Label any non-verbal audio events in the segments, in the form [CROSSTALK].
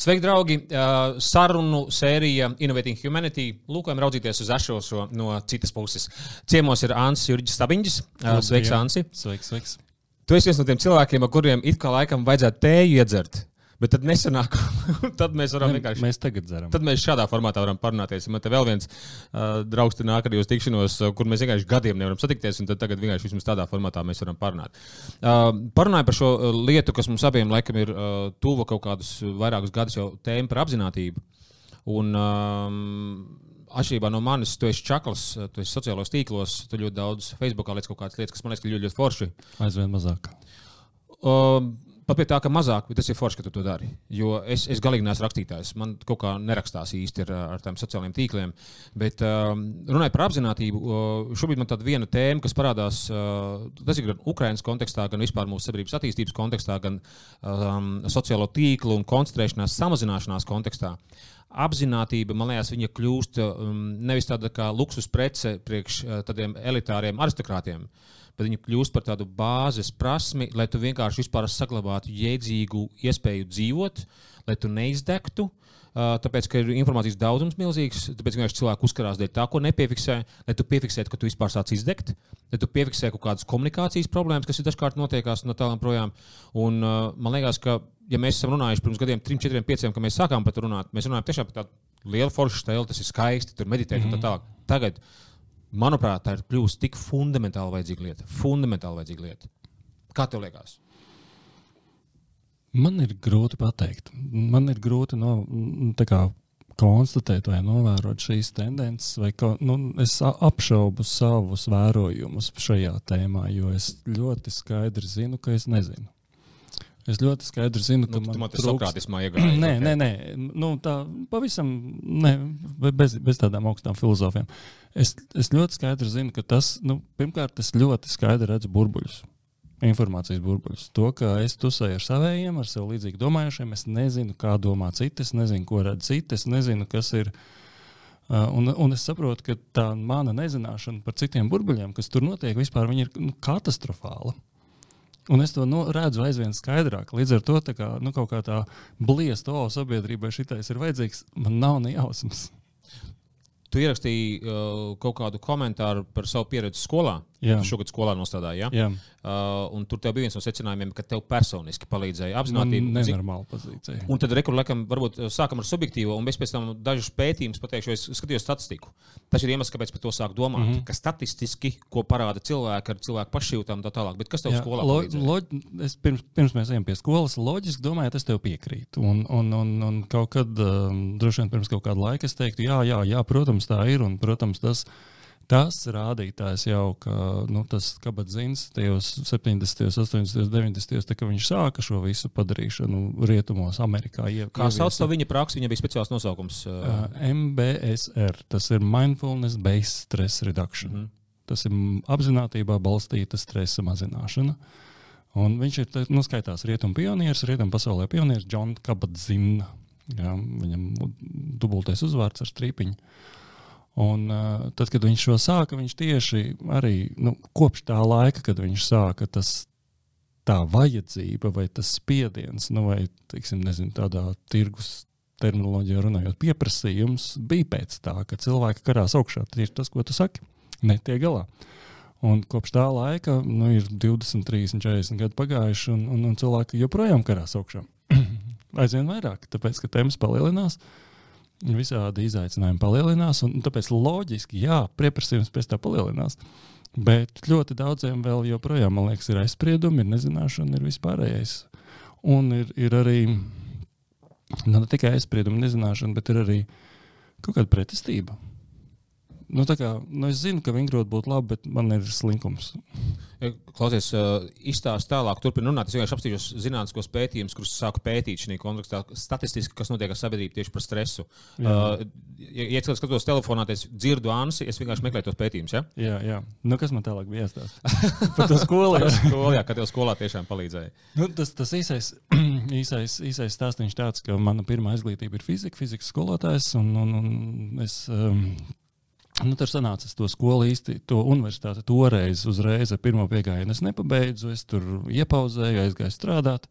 Sveiki, draugi! Uh, sarunu sērija Innovating Humanity. Lūkojam raudzīties uz ešoso no citas puses. Ciemos ir Ansis Jurģis Stabiņģis. Uh, sveiks, Ansi! Sveiks, sveiks! Tu esi viens no tiem cilvēkiem, ar kuriem it kā laikam vajadzētu tēju iedzert. Bet tad nesanāk, [LAUGHS] tad mēs varam vienkārši. Mēs tagad dzeram. Tad mēs šādā formātā varam parunāties. Man te vēl viens uh, draugs te nāk arī uz tikšanos, uh, kur mēs vienkārši gadiem nevaram satikties, un tad tagad vienkārši vismaz tādā formātā mēs varam parunāt. Uh, Parunāju par šo lietu, kas mums abiem laikam ir uh, tuva kaut kādus vairākus gadus jau tēma par apziņotību. Un, um, Atšķirībā no manis, tu esi čakls, tu esi sociālos tīklos, tu ļoti daudz Facebookā lietas kaut kādas lietas, kas man liekas, ka ļoti, ļoti forši. Aizvien mazāk. Uh, Pat pie tā, ka mazāk, bet tas ir forši, ka tu to dari. Jo es, es galīgi neesmu rakstītājs. Man kaut kā nerakstās īsti ar, ar tādiem sociālajiem tīkliem. Bet um, runājot par apziņotību, šobrīd man tāda viena tēma, kas parādās, uh, tas ir gan Ukraiņas kontekstā, gan vispār mūsu sabiedrības attīstības kontekstā, gan um, sociālo tīklu un koncentrēšanās samazināšanās kontekstā. Apzinātība, man liekas, viņa kļūst um, nevis tāda kā luksus prece priekš uh, tādiem elitāriem aristokrātiem. Uh, bet viņi kļūst par tādu bāzes prasmi, lai tu vienkārši saglabātu jēdzīgu iespēju dzīvot, lai tu neizdegtu. Tāpēc, ka ir informācijas daudzums milzīgs, tāpēc vienkārši cilvēki uzkarās dēļ tā, ko nepiefiksē. Lai tu piefiksētu, ka tu vispār sāc izdegt, lai tu piefiksē kaut kādas komunikācijas problēmas, kas ir dažkārt notiekās no tālām projām. Un, man liekas, ka, ja mēs esam runājuši pirms gadiem, 3, 4, 5, kad mēs sākām par to runāt, mēs runājam tiešām par tādu lielu foršu stēlu, tas ir skaisti, tur meditēt mm -hmm. un tā tālāk. Tagad manuprāt, tā ir kļuvusi tik fundamentāli vajadzīga lieta. Fundamentāli vajadzīga lieta. Kā tev liekas? Man ir grūti pateikt. Man ir grūti no, kā, konstatēt vai novērot šīs tendences, vai ka, nu, es apšaubu savus vērojumus šajā tēmā, jo es ļoti skaidri zinu, ka es nezinu. Es ļoti skaidri zinu, ka nu, man tas trūkstotismā iegāja. Nē, nē, nē, nu, tā pavisam ne, bez, bez tādām augstām filozofiem. Es, es ļoti skaidri zinu, ka tas, nu, pirmkārt, es ļoti skaidri redzu burbuļus. Informācijas burbuļus. To, ka es tusēju ar saviem, ar sev līdzīgi domājušiem, es nezinu, kā domā citi, es nezinu, ko redz citi, es nezinu, kas ir. Uh, un, un es saprotu, ka tā mana nezināšana par citiem burbuļiem, kas tur notiek, vispār ir nu, katastrofāla. Un es to nu, redzu aizvien skaidrāk. Līdz ar to kā, nu, kaut kā tā bliesta, o, sabiedrībai šitais ir vajadzīgs, man nav ne jausmas. Tu ierakstīji uh, kaut kādu komentāru par savu pieredzi skolā. Jā. Šogad skolā nostādīja. Ja? Jā. Uh, tur bija viens no secinājumiem, ka tev personiski palīdzēja apzināti. Tā ir nenormāla pozīcija. Un tad rekurlēkam, varbūt uh, sākam ar subjektīvo, un es pēc tam dažus pētījumus pateikšu, es skatījos statistiku. Tas ir iemesls, kāpēc par to sāk domāt. Mm -hmm. Ka statistiski, ko parāda cilvēki ar cilvēku pašjūtām, tā tālāk. Bet kas tev Jā, skolā lo, lo, es pirms, pirms mēs ejam pie skolas, loģiski domāju, es tev piekrītu. Un, un, un, un kaut kad, um, droši vien pirms kaut kāda laika, es teiktu, jā, jā, jā protams, tā ir. Un, protams, tas ir tas rādītājs jau, ka nu, tas kabatzins tajos 70, 80, 90, tā, kad viņš sāka šo visu padarīšanu rietumos, Amerikā. Ie, Kā sauc to viņa praksi? Viņam bija speciāls nosaukums. Uh, MBSR, tas ir Mindfulness Based Stress Reduction. Mm -hmm. Tas ir apziņotībā balstīta stresa mazināšana. Un viņš ir nu, skaitās rietumu pionieris, rietumu pasaulē pionieris Džons Kabadzina. Viņam dubultais uzvārds ar strīpiņu. Uh, Un, tad, kad viņš to sāka, viņš tieši arī nu, kopš tā laika, kad viņš sāka, tas tā vajadzība vai tas spiediens, nu, vai teiksim, nezinu, tādā tirgus terminoloģijā runājot, pieprasījums bija pēc tā, ka cilvēki karās augšā. Tieši tas, ko tu saki, netiek galā. Un kopš tā laika nu, ir 20, 30, 40 gadi pagājuši, un, un, un cilvēki joprojām karās augšā. [CLEARS THROAT] Aizvien vairāk, tāpēc ka temps palielinās. Uh, visādi izaicinājumi palielinās, un tāpēc loģiski, jā, pieprasījums pēc tā palielinās. Bet ļoti daudziem vēl joprojām, man liekas, ir aizspriedumi, ir nezināšana, ir vispārējais. Un ir, ir arī nu, ne tikai aizspriedumi, nezināšana, bet ir arī kaut kāda pretestība. Nu, kā, nu es zinu, ka vingrot būtu labi, bet man ir slinkums. Klausies, uh, izstāst tālāk, turpināt runāt. Es vienkārši apstīšos zinātniskos pētījumus, kurus sāku pētīt šajā kontekstā, statistiski, kas notiek ar sabiedrību tieši par stresu. Jā. Uh, ja ja es skatos telefonā, tad dzirdu Ansi, es vienkārši meklēju tos pētījumus. Ja? Jā, jā. Nu, kas man tālāk bija jāstāsta? [LAUGHS] par to skolu. jā, skolu, jā, kā tev skolā tiešām palīdzēja. Nu, tas tas īsais, [CLEARS THROAT] īsais, īsais stāstījums tāds, ka mana pirmā izglītība ir fizika, fizikas skolotājs, un, un, un es um, Nu, tur sanāca, es to skolu īsti, to universitāti toreiz uzreiz ar pirmo piegājienu es nepabeidzu. Es tur iepauzēju, aizgāju strādāt.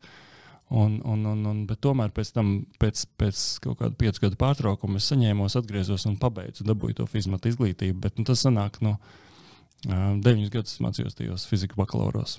Un, un, un, un, tomēr pēc tam, pēc, pēc kaut kāda piecu gadu pārtraukuma, es saņēmos, atgriezos un pabeidzu, dabūju to fizmatu izglītību. Bet nu, tas sanāk, nu, deviņus gadus mācījos tajos fizikas bakalauros.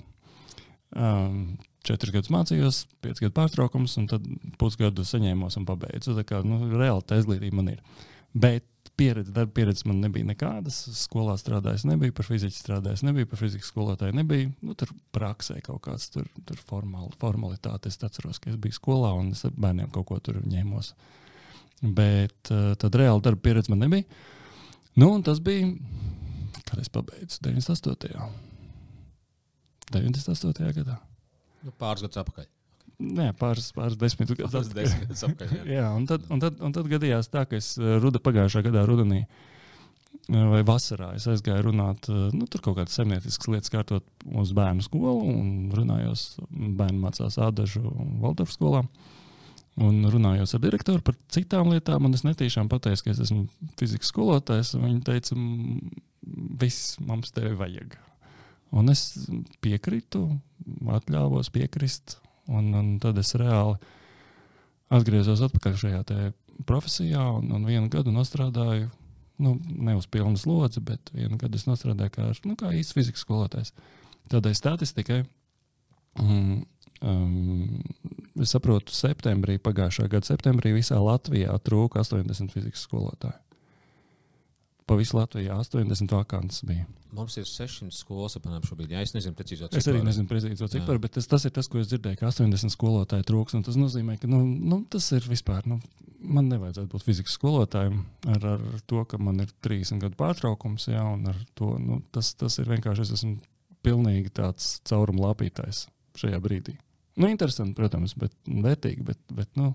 Um, četrus gadus mācījos, pieci gadu pārtraukums, un tad pusgadu saņēmos un pabeidzu. Tā kā nu, reāli tā izglītība man ir. Bet pieredze, darba pieredze man nebija nekādas. Skolā strādājis, nebija par fiziku strādājis, nebija par fizikas skolotāju. Nebija nu, tur praksē kaut kāds tur, tur formāli, formalitāte. Es atceros, ka es biju skolā un es ar bērniem kaut ko tur ņēmos. Bet uh, tad reāli darba pieredze man nebija. Nu, tas bija, kad es pabeidzu 98. 98. gadā. Nu, pāris gadus atpakaļ. Nē, pāris, pāris desmit gadus atpakaļ. jā. Jā, un tad, un, tad, un tad gadījās tā, ka es eh, ruda, pagājušā gadā rudenī eh, vai vasarā es aizgāju runāt, eh, nu, tur kaut kādas zemnieciskas lietas kārtot uz bērnu skolu un runājos, bērni mācās Ādažu un Valdorfu skolā. Un runājos ar direktoru par citām lietām, un es netīšām pateicu, ka es esmu fizikas skolotājs. Viņa teica, "M, viss mums tevi vajag. Un es piekrītu, atļāvos piekrist, un, un tad es reāli atgriezos atpakaļ šajā profesijā, un, un vienu gadu strādāju. Nu, ne uz pilnu slodzi, bet vienu gadu es strādāju kā, nu, kā īsts fizikas skolotājs. Tādai statistikai, um, um, es saprotu, septembrī, pagājušā gada septembrī visā Latvijā trūka 80 fizikas skolotāju. Pa visu Latviju 80 vakances bija. Mums ir 600 skolas apmēram šobrīd. Jā, es nezinu precīzo Es arī ciparu. nezinu precīzo Jā. ciparu, bet tas, tas ir tas, ko es dzirdēju, ka 80 skolotāju trūks. Tas nozīmē, ka nu, nu, tas ir vispār. Nu, man nevajadzētu būt fizikas skolotājam ar, ar to, ka man ir 30 gadu pārtraukums. Jā, un ar to, nu, tas, tas ir vienkārši. Es esmu pilnīgi tāds cauruma lāpītājs šajā brīdī. Nu, interesanti, protams, bet vērtīgi. Bet, bet, nu,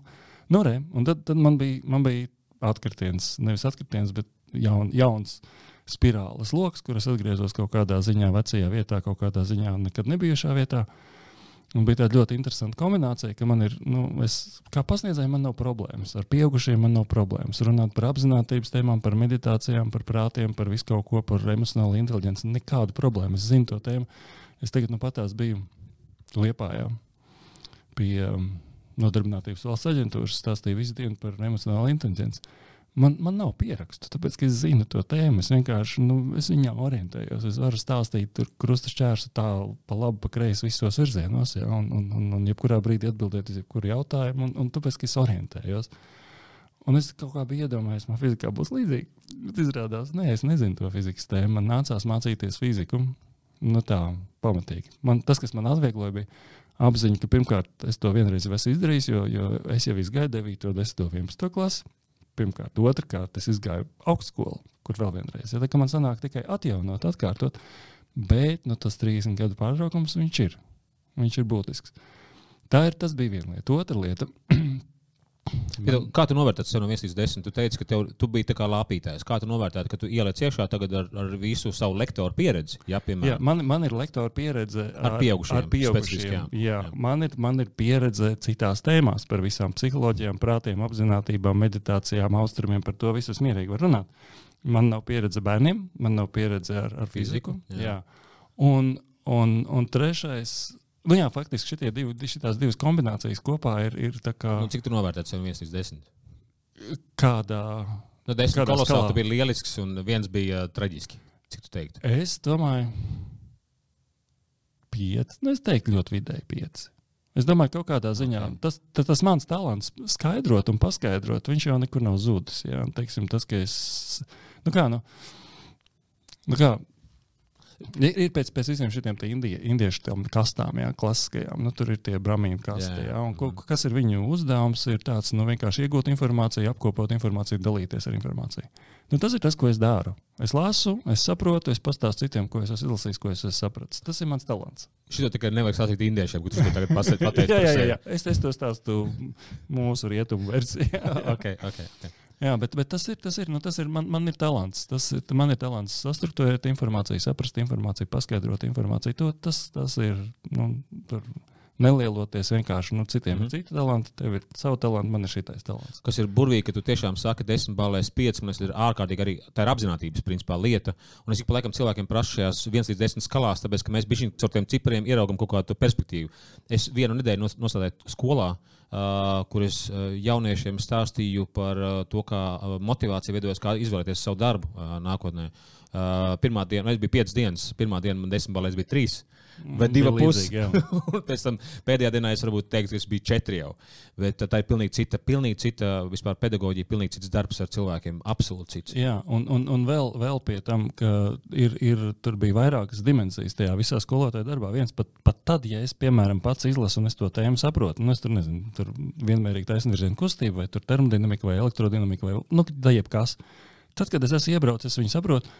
nu, re, tad, tad man, bija, man bija atkritiens, nevis atkritiens, bet jaun, jauns spirāles lokus, kuras atgriezos kaut kādā ziņā, vecajā vietā, kaut kādā ziņā, nekad nebijušā vietā. Un bija tāda ļoti interesanta kombinācija, ka man ir, nu, es, kā pasniedzēju, man nav problēmas. Ar pieaugušiem man nav problēmas. Runāt par apziņotības tēmām, par meditācijām, par prātiem, par visu kaut ko, par emocionālu inteligenci. Nekādu problēmu. Es zinu to tēmu. Es tagad nu patās biju Liepājā pie um, Nodarbinātības valsts aģentūras, stāstīju visu dienu par emocionālu inteligenci. Man, man nav pierakstu, tāpēc, es zinu to tēmu. Es vienkārši nu, es viņā orientējos. Es varu stāstīt, tur krustašķērsu tā pa labi, pa kreisi visos virzienos, ja, un, un, un, un jebkurā brīdī atbildēt uz jebkuru jautājumu, un, un tāpēc, es orientējos. Un es kaut kā biju iedomājies, man fizikā būs līdzīgi. Bet izrādās, nē, es nezinu to fizikas tēmu. Man nācās mācīties fiziku. Nu, tā, pamatīgi. Man, tas, kas man atviegloja, bija apziņa, ka pirmkārt es to vienreiz esmu izdarījis, jo, jo es jau izgāju 9, 10, 11 klasi. Pirmkārt, otrkārt, es gāju augstskolu, kur vēl vienreiz. Ja, tā kā man sanāk tikai atjaunot, atkārtot, bet nu, tas 30 gadu pārtraukums viņš ir. Viņš ir būtisks. Tā ir, bija viena lieta. Otra lieta. [CLEARS THROAT] Ja, kā tu novērtēji sev no 1 līdz 10? Tu teici, ka tev, tu biji tā kā lāpītājs. Kā tu novērtēji, ka tu ieliec iekšā tagad ar, ar visu savu lektoru pieredzi? Jā, Jā, piemēram, man, man ir lektora pieredze Ar pieaugušiem, Ar pieaugušiem jā, Jā. jā. Man, ir, man ir pieredze citās tēmās par visām psiholoģijām, prātiem, apziņotībām, meditācijām, austrumiem. Par to visu mierīgi varu runāt. Man nav pieredze bērniem, man nav pieredze ar, ar fiziku. Fiziku, jā. jā. Un, un, un trešais. Nu jā, faktiski šitie divi, divas kombinācijas kopā ir, ir tā kā nu, cik tu novērtēji no 1 līdz 10? kādā. Nu, 10 Kādā kolosāli, biji lielisks un viens bija traģiski. Cik tu teiktu? Es domāju, pieci. Nu, es teiktu, ļoti vidēji pieci. Es domāju, ka kaut kādā ziņā Ok. tas, tas, tas mans talants skaidrot un paskaidrot, viņš jau nekur nav zudis. Jā. Teiksim, tas, ka es. Nu kā, nu, nu kā, Ir, ir pēc, pēc visiem šiem indie, indiešu tām kastām, jā, klasiskajām. Nu, tur ir tie brāļi, kas Jā, jā. Ko, kas ir viņu uzdevums? Ir tāds nu, vienkārši iegūt informāciju, apkopot informāciju, dalīties ar informāciju. Nu, tas ir tas, ko es daru. Es lasu, es saprotu, es pastāstu citiem, ko es esmu izlasījis, ko es esmu sapratis. Tas ir mans talants. Šito tikai nevajag stāstīt indiešiem, kurš to tagad [LAUGHS] pateiks. jā, jā, jā, jā. Es, es to stāstu mūsu rietumu versijā. [LAUGHS] okay, okay, okay. Jā, bet, bet tas ir, tas ir, nu, tas ir man, man ir talants. Tas ir, man ir talants sastruktūrēt informāciju, saprast informāciju, paskaidrot informāciju. To, tas, tas ir nu, tur nelieloties vienkārši nu, citiem. Mm -hmm. Citi talanti, tev ir savu talantu, man ir šitais talants. Kas ir burvīgi, ka tu tiešām saki, desmit balēs pieci, tas ir ārkārtīgi arī tā ir apziņotības principā lieta. Un es ik pa laikam cilvēkiem prasu šajās viens līdz desmit skalās, tāpēc ka mēs bišķiņ caur tiem cipariem ieraugam kaut kādu perspektīvu. Es vienu nedēļu nostādīju skolā. Uh, kur es uh, jauniešiem stāstīju par uh, to, kā motivācija veidojas, kā izvēlēties savu darbu nākotnē. Pirmā diena, man bija piecas dienas, pirmā diena man desmit balēs bija trīs. Uh, vai divi puses. [LAUGHS] Pēc tam pēdējā dienā es varbūt teiktu, ka es biju četri jau. Bet tā ir pilnīgi cita, pilnīgi cita vispār pedagoģija, pilnīgi cits darbs ar cilvēkiem. Absolūti cits. Jā, un, un, un vēl, vēl pie tam, ka ir, ir, tur bija vairākas dimensijas tajā visā skolotāja darbā. Viens pat, pat tad, ja es, piemēram, pats izlasu un es to tēmu saprotu, nu es tur nezinu, tur vienmērīgi taisnvirziena kustība vai termodinamika vai elektrodinamika vai nu, jebkas. Tad, kad es esmu iebraucis, es viņu saprotu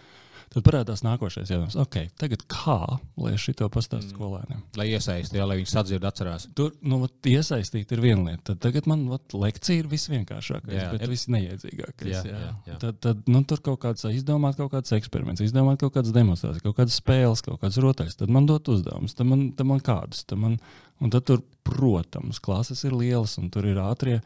Tad parādās nākošais jautājums, okay, tagad kā lai es šo pastāstu mm. skolēniem? Lai iesaistītu, lai viņi sadzird, atcerās. Tur nu, vat, iesaistīt ir viena lieta. Tad tagad man vat, lekcija ir visvienkāršākais, jā, bet ir... visneiedzīgākais. Jā, jā. Jā, jā. Tad, tad nu, tur kaut kāds izdomāt kaut kāds eksperiments, izdomāt kaut kādas demonstrācijas, kaut kādas spēles, kaut kādas rotaļas. Tad man dot uzdevumus, tad man, tad man kādus. Tad man, un tad tur, protams, klases ir lielas un tur ir ātrie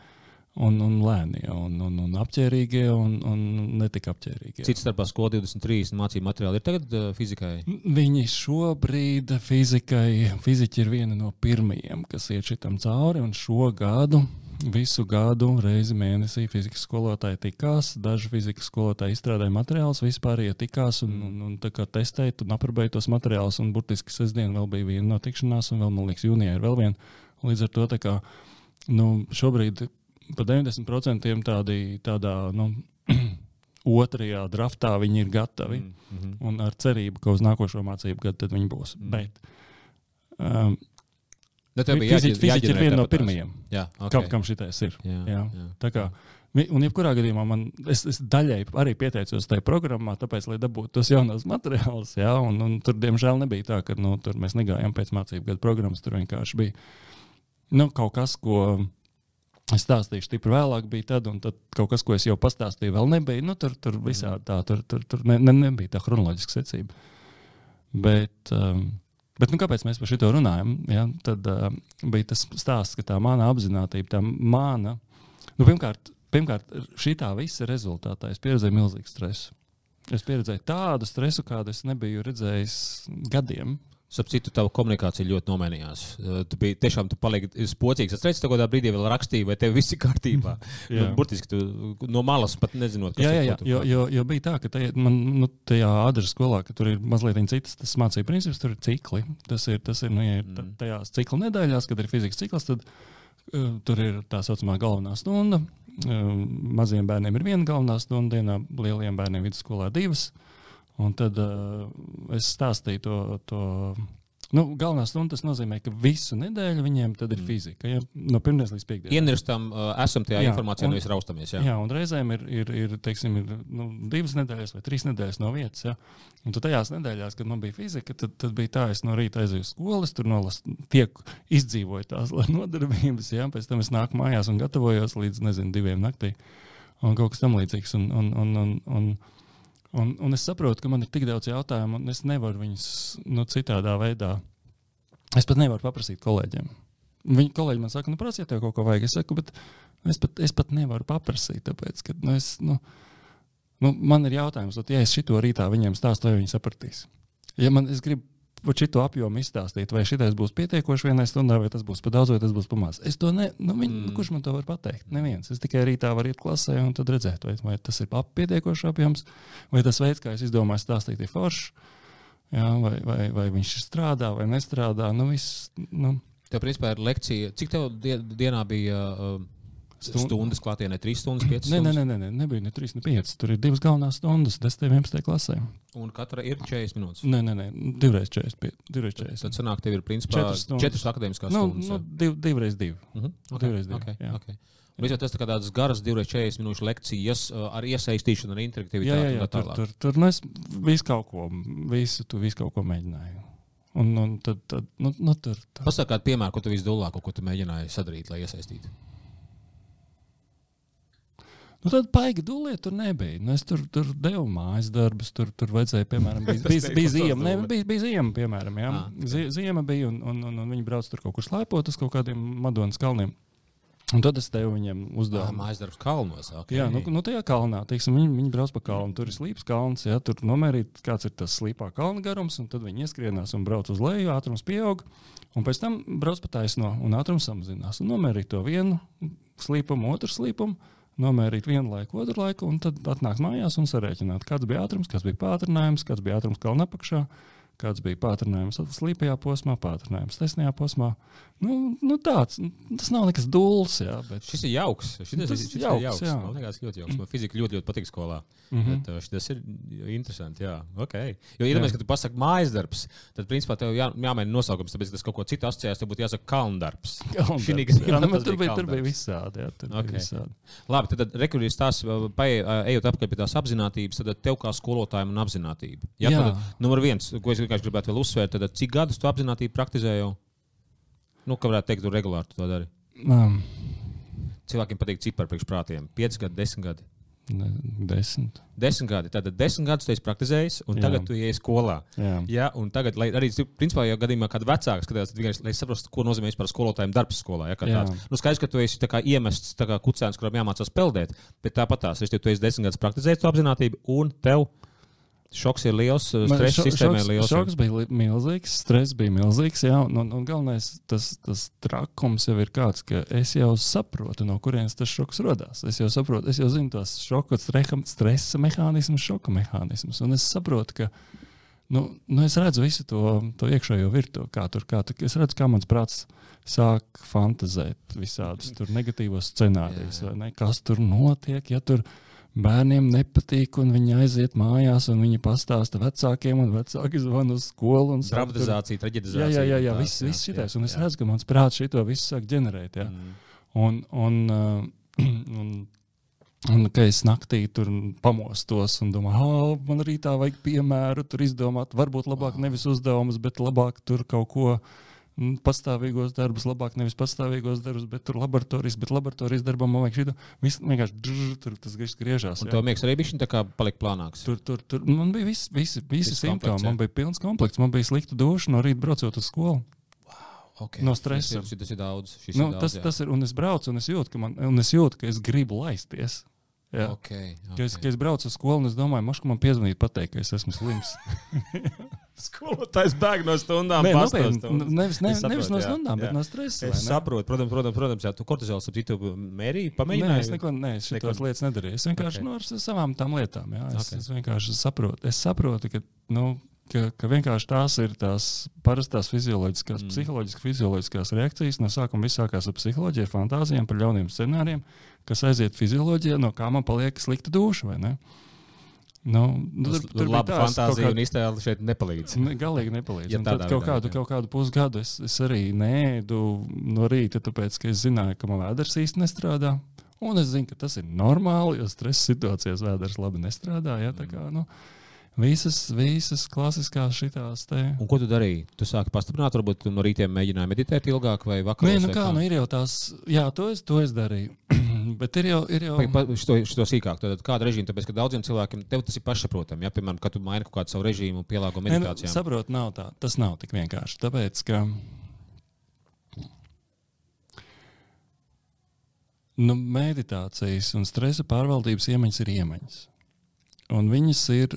un, un lēnie, un, un, un apģērbīgie, un, un netika apģērbīgie. Cits starpā skola 23 mācību materiāli ir tagad fizikai? Viņi šobrīd fizikai, fiziķi ir viena no pirmajiem, kas iet šitam cauri, un šo gadu. Visu gadu reizi mēnesī fizikas skolotāji tikās. Daži fizikas skolotāji izstrādāja materiālus, vispār ietikās un, un, un testēja un aprobēja tos materiālus. Burtiski sestdien vēl bija viena no tikšanās, un vēl, man liekas, jūnijā ir vēl viena. Līdz ar to kā, nu, šobrīd pa 90% tādi, tādā nu, [CLEARS THROAT] otrajā draftā viņi ir gatavi. Mm -hmm. Un ar cerību, ka uz nākošo mācību gadu viņi būs. Mm. Bet, um, Bet tev bija jāģi, fiziķi ir viena no pirmajiem, jā, okay. kam, kam šitais ir. Jā, jā. Jā. Tā kā, un jebkurā gadījumā man, es, es daļai arī pieteicos tajā programmā, tāpēc, lai dabūtu tos jaunos [LAUGHS] materiālus. Jā, un, un tur, diemžēl, nebija tā, ka nu, mēs negājām pēc mācību gada programmas. Tur vienkārši bija nu, kaut kas, ko Es stāstīšu, stipri vēlāk bija tad, un tad kaut kas, ko es jau pastāstīju, vēl nebija. Nu, tur tur visādi tā, tur, tur, tur ne, ne, nebija tā chronoloģiska secība. Bet, um, bet nu, kāpēc mēs par šo runājam? Ja? Tad uh, bija tas stāsts, ka tā mana apziņotība, tā mana, nu, pirmkārt, pirmkārt šī tā visa rezultātā es pieredzēju milzīgu stresu. Es pieredzēju tādu stresu, kādu es nebiju redzējis gadiem. Starp citu, tava komunikācija ļoti nomainījās. Tu biji tiešām tu paliki spocīgs. Es ka kādā brīdī vēl rakstīju, vai tev viss ir kārtībā. [LAUGHS] nu, burtiski tu no malas pat nezinot, kas jā, jā, jā, jo, jo, jo bija tā, ka tajā, man, nu, tajā adreses skolā, ka tur ir mazliet citas tas mācību princips, tur ir cikli. Tas ir, tas ir nu, ja mm. tajās cikla nedēļās, kad ir fizikas cikls, tad uh, tur ir tā saucamā galvenā stunda. Uh, maziem bērniem ir viena galvenā stunda dienā, lieliem bērniem vidusskolā divas. Uh, Un tad uh, es stāstīju to. to Nu, galvenā stunda tas nozīmē, ka visu nedēļu viņiem ir mm. fizika. Ja? No pirmdienas līdz piekdienai. Ienestam, uh, esam tajā jā, informācijā, un, nevis raustamies. Jā, jā un reizēm ir, ir, ir, teiksim, ir nu, divas nedēļas vai trīs nedēļas no vietas. Ja? Un tajās nedēļās, kad man bija fizika, tad, tad bija tā, es no rīta aizēju uz skolas, tur nolasu, tiek izdzīvoju tās [LAUGHS] nodarbības, ja? pēc tam es nāku mājās un gatavojos līdz, nezinu, diviem naktī un kaut kas tam līdzīgs. Un, un, un, un, un, Un, un es saprotu, ka man ir tik daudz jautājumu, un es nevaru viņus nu, citādā veidā. Es pat nevaru paprasīt kolēģiem. Viņi kolēģi man saka, nu, prasiet, tev kaut ko vajag. Es saku, bet es pat, es pat nevaru paprasīt, tāpēc, ka nu, es, nu, nu, man ir jautājums, tad, ja es šito rītā viņiem stāstu, vai viņi sapratīs. Ja man, es gribu šo apjomu izstāstīt, vai šis būs pietiekoši vienai stundai, vai tas būs par daudz, vai tas būs par maz. Es to ne, nu, viņ, mm. kurš man to var pateikt? Neviens. Es tikai rītā varu iet klasē un tad redzēt, vai, vai tas ir pietiekoši apjoms, vai tas veids, kā es izdomāju stāstīt, ir foršs, vai, vai, vai viņš strādā vai nestrādā. Nu, viss, nu. Tev, principā, ir lekcija. Cik tev dienā bija? Uh, Stund... Stundas klātienē, 3 stundas, 5 stundas. Nē, nē, nē, nē, nebija ne 3, ne 5. Tur ir divas galvenās stundas, 10, 11 klasē. Un katra ir 40 minūtes. Nē, nē, nē divreiz 40. Divreiz 40. Tad, sanāk, tev ir principā 4 stundas, 4 akadēmiskās nu, stundas. Nu, div, divreiz 2. Uh -huh. okay. Divreiz 2. Okay. Jā. Okay. Visā tas ir tādas garas, 240 minūšu lekcijas ar iesaistīšanu, ar interaktivitāti. Jā, jā, jā tur, tur, tur nu es visu kaut ko, visu, tu visu kaut ko mēģināju. Un, un tad, tad nu, nu, tur. Pasaka kādu piemēru, ko tu visdolāk, ko tu mēģināji sadarīt, lai iesaistītu. Nu, tad paigi dūliet tur nebija. Nu, es tur, tur devu mājas darbus, tur, tur vajadzēja, piemēram, [LAUGHS] bija, bija, bija ziema, ne, bija, bija ziema, piemēram, jā. Ah, Zie- Ziema bija, un, un, un, un viņi brauc tur kaut kur slēpot uz kaut kādiem Madonas kalniem. Un tad es devu viņiem Jā, uzdevumu. mājas darbs kalnos. Okay. Jā, nu, nu tajā kalnā, teiksim, viņi, viņi brauc pa kalnu. Tur ir slīps kalns, jā, tur nomērīt, kāds ir tas slīpā kalna garums, un tad viņi ieskrienās un brauc uz leju, ātrums pieaug, un pēc tam brauc pa taisno, un ātrums samazinās. Un nomērīt to vienu slīpumu, otru slīpumu, nomērīt vienu laiku, otru laiku, un tad atnākt mājās un sarēķināt, kāds bija ātrums, kas bija pātrinājums, kāds bija ātrums kalna apakšā. Kāds bija pātrinājums slīpajā posmā, pātrinājums taisnajā posmā. Nu, nu tāds, tas nav nekas dūls, jā, bet Šis ir jauks. Šis, šis, šis ir jauks, jauks. jā. Man liekas, ļoti jauks. Man fizika ļoti, ļoti patīk skolā. Mhm. Bet, uh, šis ir interesanti. Jā, okay. Jo, iedomājieties, ka tu pasaki mājas darbs, tad, principā, tev jā, jāmaina nosaukums. Tāpēc, tas kaut ko citu asociēs, tev būtu jāsaka kalndarbs. [LAUGHS] Kalndarbs. Šī Jā, gadījumā nu, tur, bija, tur bija visādi. Jā, tur okay. Ok. bija visādi. Labi, tad, tad rekurors tās, ejot apkārt pie tās apziņotības, tad tev kā skolotājiem un apziņotība. Jā, Jā. tad, numur viens, ko es vienkārši gribētu vēl uzsvērt, tad cik gadus tu apziņotību praktizē jau? Nu, kā varētu teikt, tu regulāri tu to dari. Um, Cilvēkiem patīk cipari priekšprātiem. 5 gadi, 10 gadi. ne, desmit. 10 gadi. Tātad 10 gadus tu esi praktizējis, un Jā. tagad tu ienāc skolā. Jā. Jā, un tagad, lai arī, principā, ja gadījumā kāda vecāka skatās, vienkārši, lai saprastu, ko nozīmē vispār skolotājiem darbs skolā. Ja, tāds. nu, skaidrs, ka tu esi kā iemests kā kucēns, kuram jāmācās peldēt, bet tāpat tās, es tu esi desmit gadus praktizējis to apzinātību, un tev šoks ir liels, stress šo- sistēmai ir liels. šoks bija li- milzīgs, stress bija milzīgs. Jā, un, un, un galvenais tas, tas trakums jau ir kāds, ka es jau saprotu, no kurienes tas šoks radās. Es jau saprotu, es jau zinu tos šoka, stresa mehānismus, šoka mehānismus. Un es saprotu, ka nu, nu es redzu visu to, to iekšējo virtuvi, kā tur, kā tur. Es redzu, kā mans prāts sāk fantazēt visādus tur negatīvos scenārijus? Kas tur notiek, ja tur bērniem nepatīk, un viņi aiziet mājās, un viņi pastāsta vecākiem, un vecāki zvana uz skolu. un Dramatizācija, Jā, traģedizācija. jā, jā, jā, tās, viss, viss šitais. Un es jā. redzu, ka mans prāts šito visu sāk ģenerēt. Jā. Mm. Un, un, uh, [CLEARS THROAT] un, un ka es naktī tur pamostos un domāju, ah, man rītā vajag piemēru, tur izdomāt, varbūt labāk nevis uzdevumus, bet labāk tur kaut ko. mm, Pastāvīgos darbus, labāk nevis pastāvīgos darbus, bet tur laboratorijas, bet laboratorijas darbam man vajag šī. Viss vienkārši drž, tur tas viss griežās. Un tev miegs arī bija tā kā palika plānāks. Tur, tur, tur man bija visi, visi, visi simptomi. Man bija pilns komplekts, man bija slikta duša no rīta braucot uz skolu. Okay. no stresa. Tas ir, tas ir daudz. Nu, ir daudz tas, jā. tas ir, un es braucu, un es jūtu, ka, man, un es, jūtu, ka es gribu laisties. Jā. Okay, Ka es, okay. ka es braucu uz skolu, un es domāju, mošu, ka man piezvanīt, pateikt, ka es esmu slims. [LAUGHS] Skolotājs bēg no stundām. Nē, pastāv nopietni, nevis, Es nevis, saprotu, nevis no stundām, jā. bet no stresa. Es ne? saprotu, protams, protams, protams jā, tu kortizols ap citu mērīju, Nē, pamēģināji. es neko ne, es šitos Neko- lietas nedarīju. Es vienkārši Ok. okay. nu, ar savām tām lietām. Jā, es, Ok. okay. es vienkārši saprotu, es saprotu ka, nu, ka, ka vienkārši tās ir tās parastās fizioloģiskās, Mm. mm. psiholoģiskās, fizioloģiskās reakcijas. No sākuma viss sākās ar psiholoģiju, ar fantāzijām, par ļauniem scenārijiem, kas aiziet fizioloģijā, no kā man paliek slikta duša. Nu, nu, tur- tur bija kaut fantāzija un iztēle šeit nepalīdz. Ne, galīgi nepalīdz. Ja tad kaut kādu, kaut kādu pusgadu es, es arī nēdu no rīta, tāpēc ka es zināju, ka man vēders īsti nestrādā. Un es zinu, ka tas ir normāli, jo stresa situācijās vēders labi nestrādā. Ja, Mm. kā, nu, visas, visas klasiskās šitās te. Un ko tu darīji? Tu sāki pastiprināt, varbūt no rītiem mēģināji meditēt ilgāk vai vakarā? Nē, nu kā, nu ir jau tās, jā, to es, to es darīju. [CLEARS THROAT] Bet ir jau, ir jau. Šo, šo sīkāk, tad kāda režīma, tāpēc, ka daudziem cilvēkiem tas ir pašsaprotami. Ja, piemēram, kad tu maini kaut kādu savu režīmu un pielāgo nu, meditācijām. saprot, nav tā. Tas nav tik vienkārši. Tāpēc, ka nu, meditācijas un stresa pārvaldības iemaņas ir iemaņas. Un viņas ir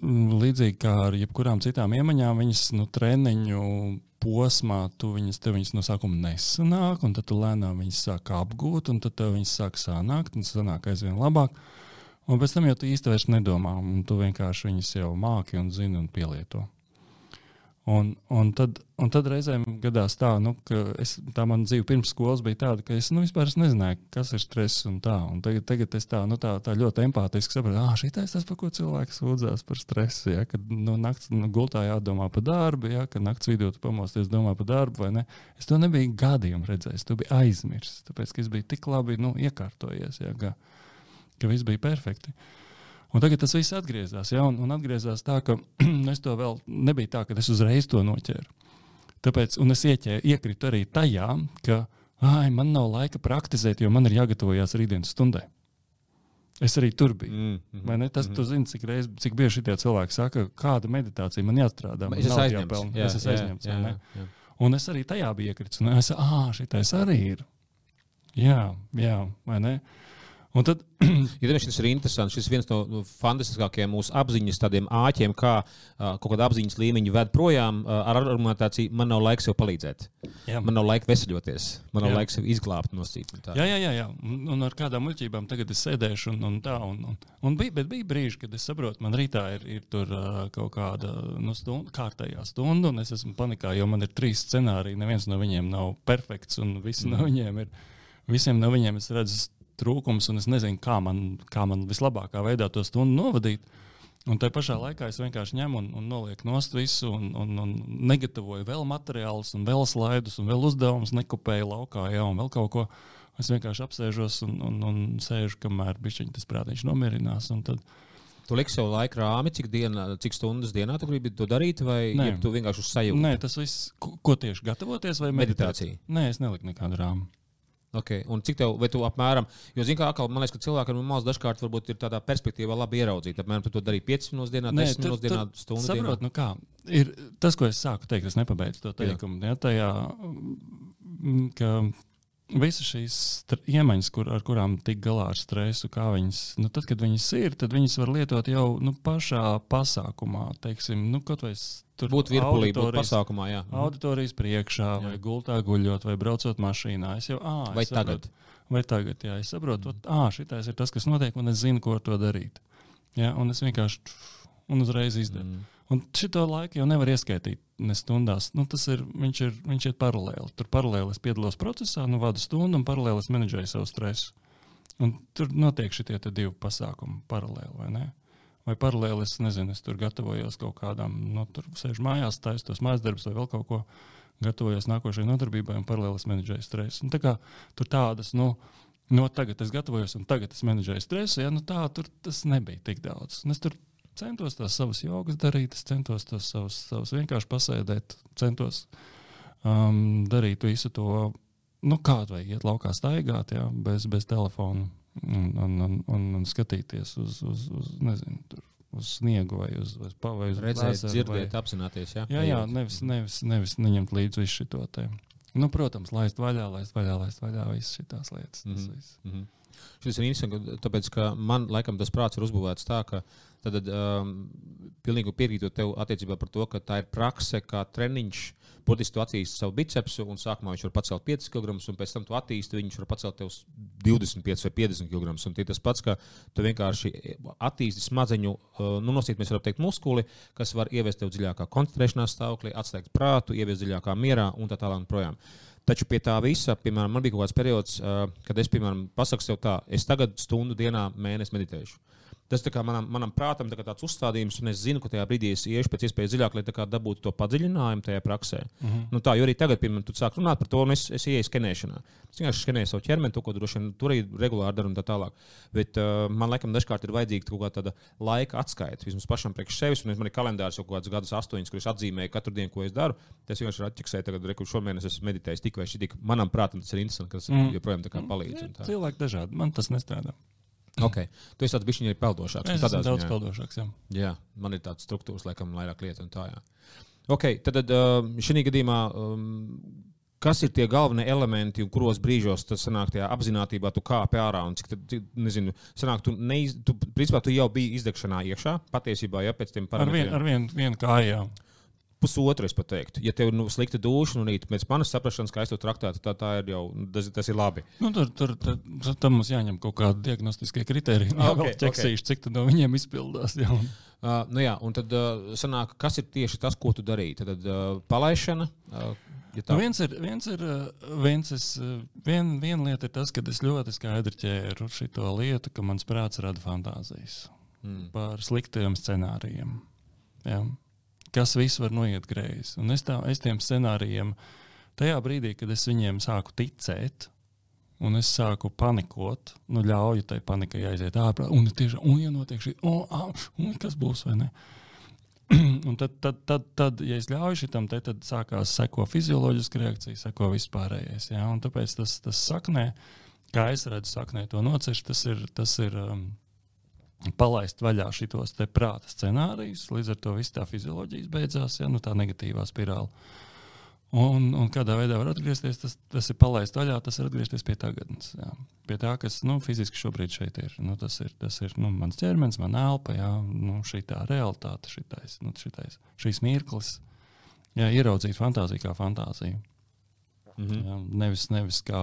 mm, līdzīgi kā ar jebkurām citām iemaņām, viņas nu, treniņu posmā, tu viņas, viņas no sākuma nesanāk, un tad tu lēnām viņas sāk apgūt, un tad viņas sāk sanākt, un sanāk aizvien labāk. Un pēc tam jau tu īsti vairs nedomā, un tu vienkārši viņas jau māki un zini un pielieto. Un, un, tad, un tad reizēm gadās tā, nu, ka es, tā mana dzīve pirms skolas bija tāda, ka es nu, vispār es nezināju, kas ir stress un tā. Un tagad, tagad es tā, nu, tā, tā ļoti empātiski saprotu, ah, šī tas, par ko cilvēks sūdzās par stresu. Ja, kad nu, naktas nu, gultā jādomā par darbu, ja, kad naktas vidū pamosties domā par darbu vai ne. Es to nebiju gadiem redzējis, to biju aizmirsis. Tāpēc, ka es biju tik labi nu, iekārtojies, ja, ka, ka viss bija perfekti. Un tagad tas viss atgriezās, ja, un, un atgriezās tā, ka [CLEARS THROAT] es to vēl nebija tā, ka es uzreiz to noķēru. Tāpēc, un es ieķē, iekritu arī tajā, ka ai, man nav laika praktizēt, jo man ir jāgatavojas rītdienas stundai. Es arī tur biju. Mm, mm, ne? Tas, mm. tu zini, cik, reiz, cik bieži šie cilvēki saka, kāda meditācija man jāstrādā. Man Es esmu aizņemts. Jā, Es esmu jā, aizņemts. jā, ne? jā. Un es arī tajā biju iekritis. Es domāju, ah, šitais arī ir. Jā, jā, vai ne? Un tad, [CLEARS THROAT] Ja šis ir interesants, šis viens no fantastiskākajiem mūsu apziņas tādiem āķiem, kā uh, kaut kāda apziņas līmeņa ved projām uh, ar argumentāciju, man nav laiks sev palīdzēt. jā, Man nav laika veseļoties, man nav Jā. laiks sev izglābt no citiem. Jā, jā, jā, jā. Un, un ar kādām muļķībām tagad es sēdēšu, un, un tā. Un, un, un bija, bet bija brīži, kad es saprotu, man rītā ir, ir tur uh, kaut kāda nu, stunda, kārtējā stunda, un es esmu panikā, jo man ir trīs scenāriji. Neviens no viņiem nav perfekts, un visi no viņiem ir. Visiem no viņiem es redzu trūkums, un es nezinu, kā man, kā man vislabākā veidā to stundu novadīt. Un tajā pašā laikā es vienkārši ņemu un, un nolieku nost visu, un, un, un negatavoju vēl materiālus, un vēl slaidus, un vēl uzdevumus, nekopēju laukā, jau un vēl kaut ko. Es vienkārši apsēžos un, un, un sēžu, kamēr bišķiņ tas prātiņš nomierinās. Tad, Tu liksi sev laika rāmi, cik, dienā, cik stundas dienā tu gribi to darīt, vai Nē. tu vienkārši uz sajūtu? nē, tas viss, ko tieši gatavoties vai meditācija? Meditācija. Nē, es neliku nekādu rāmu. Okay. Un cik tev, vai tu apmēram, jo, zini, kā atkal, man liekas, ka cilvēkam malas dažkārt varbūt ir tādā perspektīvā labi ieraudzīt. Apmēram tu to darīji 5 minūtes dienā, 10 minūtes dienā, stundu dienā. Saprot, nu kā, ir tas, ko es sāku teikt, es nepabeidzu to teikumu. Ja, tajā, mm, ka visas šīs iemaņas, kur, ar kurām tik galā ar stresu, kā viņas, nu, tad, kad viņas ir, tad viņas var lietot jau nu, pašā pasākumā. Teiksim, nu, kaut vai tur Būt virpulī, būt auditorijas- pasākumā, jā. Mhm. Auditorijas priekšā, Jā. vai gultā guļot, vai braucot mašīnā. Es jau, ā, Vai es saprotu. tagad? Vai tagad, jā, es saprotu, ka šitais ir tas, kas notiek, un es zinu, ko ar to darīt. Jā, un es vienkārši un uzreiz izdaru. Mm. Un šito laiku jau nevar ieskaitīt ne stundās. Nu, tas ir, viņš ir, viņš ir paralēli. Tur paralēli es piedalos procesā, nu, vadu stundu, un paralēli es menedžēju savu stresu. Un tur notiek šie divi pasākumi paralēli, vai ne? Vai paralēli es nezinu, es tur gatavojos kaut kādām, nu, tur sēžu mājās, taisu tos mājas darbus vai vēl kaut ko, gatavojos nākošajai nodarbībai un paralēli es menedžēju stresu. Un tā kā tur tādas, nu, no tagad es gatavojos un tagad es menedžēju stresu, ja nu tā, tur tas nebija tik daudz. Un es tur centos tās savas jogas darīt, es centos tos savus, savus vienkārši pasēdēt, centos um, darīt visu to, nu, kādu vai iet laukā staigāt, jā, bez, bez telefona un, un, un, un, un skatīties uz, uz, uz, nezinu, tur, uz sniegu vai uz, uz, pa- vai uz Redzēt, ezeru dzirdēt, vai- apzināties. Jā, Jā, jā nevis, nevis, nevis neņemt līdzi visu šo te. Nu, protams, laist vaļā, laist vaļā, laist vaļā visas šīs lietas. Mm. -hmm. Mhm. Šis ir interesants, tāpēc, ka man laikam tas prāts ir uzbūvēts tā, ka tad um, pilnīgi piekrītot tev attiecībā par to, ka tā ir prakse, kā treniņš. Būtiski tu attīstīji savu bicepsu, un sākumā viņš var pacelt 5 kg, un pēc tam tu attīstīji, viņš var pacelt tev uz 25 vai 50 kg. Un tas pats, ka tu vienkārši attīstīji smadzeņu, uh, nu, nosīt, mēs varam teikt, muskuli, kas var ievest tev dziļākā koncentrēšanās stāvoklī, atslēgt prātu, ieviest dziļākā mierā un tā tālāk. un. Taču pie tā visa, piemēram, man bija kaut kāds periods, uh, kad es, piemēram, pasaku sev tā, es tagad stundu dienā mēnesi meditēšu. Tas tā kā manam, manam prātam tā tāds uzstādījums, un es zinu, ka tajā brīdī es iešu pēc iespējas dziļāk, lai dabūtu to padziļinājumu tajā praksē. Mm -hmm. nu, tā, jo arī tagad, piemēram, tu sāk runāt par to, un es, es ieeju skenēšanā. Es vienkārši skenēju savu ķermeni, to, ko droši vien tur arī regulāri daru un tā tālāk. Bet uh, man laikam dažkārt ir vajadzīga kaut kāda laika atskaita, vismaz pašam priekš sevis, un es man ir kalendārs jau kaut kādus gadus astoņus, kurus atzīmēju katru dienu, ko es daru. Tas vienkārši atķeksēju, tagad, reku, šomēnes esmu meditējis tik vai tik. Manam prātam tas ir interesanti, ka tas mm. joprojām tā kā palīdz. tā. Cilvēki dažādi, man tas nestrādā. Okay. Tu esi tāds bišķiņš arī peldošāks. Es nu, esmu daudz ziņā. peldāšāks. Jā. Jā, man ir tāds struktūras, laikam, vairāk lietu un tā. Jā. Okay, tad šī gadījumā, um, kas ir tie galvenie elementi, un kuros brīžos tas sanāk tajā apziņotībā, tu kāpi ārā un cik, tad, nezinu, sanāk, tu, neiz, tu, principā, tu jau biji izdegšanā iekšā, patiesībā, ja pēc tiem Ar vienu vien, vienu kāju. Pusotru es teiktu. Ja tev ir nu, slikta duša, nu, rīt, pēc manas saprašanas, kā es to traktētu, tā, tā ir jau, tas, tas ir labi. Nu, tur tur tad, tam mums jāņem kaut kādi diagnostiskie kriteriji. Jā, Ok, okay, ķeksīši, okay. cik tad no viņiem izpildās. Jā. Uh, nu jā, un tad uh, sanāk, kas ir tieši tas, ko tu darīji? Tad uh, palaišana. Uh, ja tā- Nu, viens ir, viens ir, uh, viens es, uh, vien, viena lieta ir tas, ka es ļoti skaidri ķēru šo lietu, ka mans prāts rada fantāzijas Mm. par sliktiem scenārijiem. Jā. Kas viss var noiet greizi. Un es, tā, es tiem scenārijiem, tajā brīdī, kad es viņiem sāku ticēt, un es sāku panikot, nu, ļauju tai panikai aiziet ārā. Un tieši, un, ja notiek šī, un, un kas būs vai ne? [CLEARS THROAT] un tad, tad, tad, tad, ja es ļauju šitam, te, tad sākās seko fizioloģiska reakcija, seko vispārējais. Ja? Un tāpēc tas, tas saknē, kā es redzu, saknē to nocirst, tas ir, tas ir, um, palaist vaļā šos prāta scenārijus. Līdz ar to viss tā fizioloģijas beidzās, ja nu, tā negatīvā spirāla. Un, un kādā veidā var atgriezties, tas, tas ir palaist vaļā, tas ir atgriezties pie tagadnes. Jā. Pie tā, kas nu, fiziski šobrīd šeit ir. Nu, tas ir, tas ir nu, mans ķermenis, mana elpa, jā, nu, šī tā realitāte, šitais, nu, šitais, šīs mirklis. Jā, ieraudzīt fantāziju kā fantāziju. -hmm. jā, nevis, nevis kā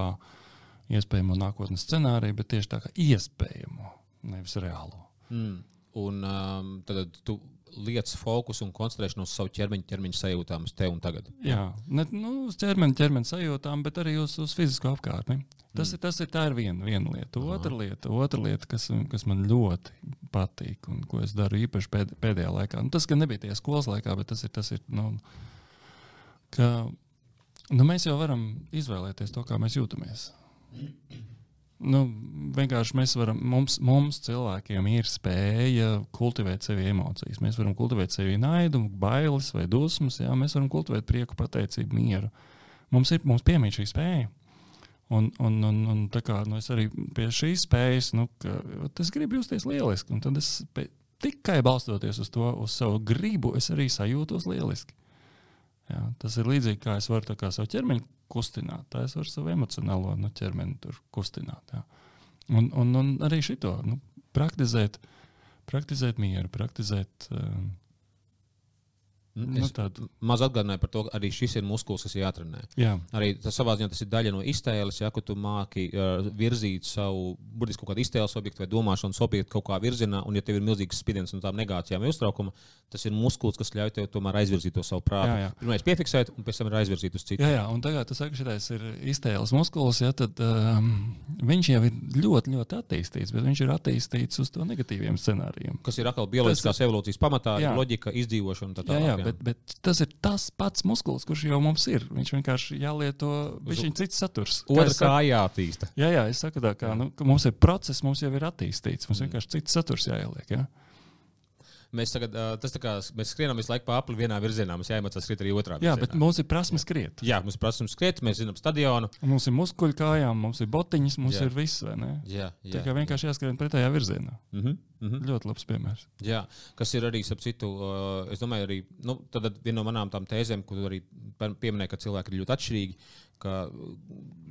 iespējamo nākotnes scenāriju, bet tieši tā kā iespējamo, nevis reālo. Mm. Un um, tad tu lietas fokusu un koncentrēšanos uz savu ķermeņa, ķermeņa sajūtām, uz tevi un tagad. Jā, ne nu, uz ķermeņa, ķermeņa sajūtām, bet arī uz, uz fizisko apkārtni. Tas, mm. ir, tas ir, ir viena, viena lieta. Otra lieta, otra lieta kas, kas man ļoti patīk un ko es daru īpaši pēd, pēdējā laikā. Nu, tas, ka nebija tie skolas laikā, bet tas ir, tas ir nu, ka nu, mēs jau varam izvēlēties to, kā mēs jūtamies nu, vienkārši mēs varam, mums, mums cilvēkiem ir spēja kultivēt sevi emocijas. Mēs varam kultivēt sevi naidu, bailes vai dusmas, jā, mēs varam kultivēt prieku, pateicību, mieru. Mums ir mums piemīt šī spēja. Un, un, un, un tā kā nu, es arī pie šīs spējas, nu, ka, es gribu justies lieliski. Un tad es tikai balstoties uz to, uz savu gribu, es arī sajūtos lieliski. Jā, tas ir līdzīgi kā es varu kā savu ķermeni kustināt, tā es varu savu emocionālo nu, ķermeni tur kustināt. Jā. Un, un, un arī šito nu, praktizēt, praktizēt mieru, praktizēt. Uh, Nu, tādu mazu atgādināju par to, ka arī šis ir muskulis, kas ir jātrenē. Jā. Arī tas savā ziņā tas ir daļa no iztēles, ja tu māki uh, virzīt savu, burtiski kaut kādu iztēles objektu vai domāšanas objektu kaut kā virzienā, un ja tev ir milzīgs spiediens no tām negācijām uztraukuma, tas ir muskulis, kas ļauj tev tomēr aizvirzīt to savu prātu. Jā, jā. Pirmais piefiksēt, un pēc tam ir aizvirzīt uz citu. Jā, jā, un tagad tas saka, šitais ir iztēles muskulis, ja tad um, viņš jau ir ļoti, ļoti attīstīts, bet viņš ir attīstīts uz to negatīviem scenārijiem. Kas ir atkal bioloģiskās tas... evolūcijas pamatā, jā. loģika, izdzīvošana un tā tālāk. Jā, jā, bet, bet tas ir tas pats muskulis, kurš jau mums ir. Viņš vienkārši jālieto, viņš ir cits saturs. Otra kā jāattīsta. Jā, jā, es saku tā, kā nu, mums ir process, mums jau ir attīstīts. Mums vienkārši cits saturs jāieliek. Jā. Mēs tagad, tas tā kā mēs skrienam visu laiku pa apli vienā virzienā, mums jāiemācās skriet arī otrā virzienā. Jā, bet mums ir prasme skriet. Jā, mums prasme skriet, mēs zinām stadionu. Mums ir muskuļu kājām, mums ir botiņas, mums jā. ir viss, vai ne? Jā, jā. Tā kā vienkārši jāskrien pretējā virzienā. Mm -hmm, mm -hmm. Ļoti labs piemērs. Jā, kas ir arī, ap citu, uh, es domāju, arī nu, viena no manām tām tēzēm, kur arī pieminēja, ka cilvēki ir ļoti atšķirīgi ka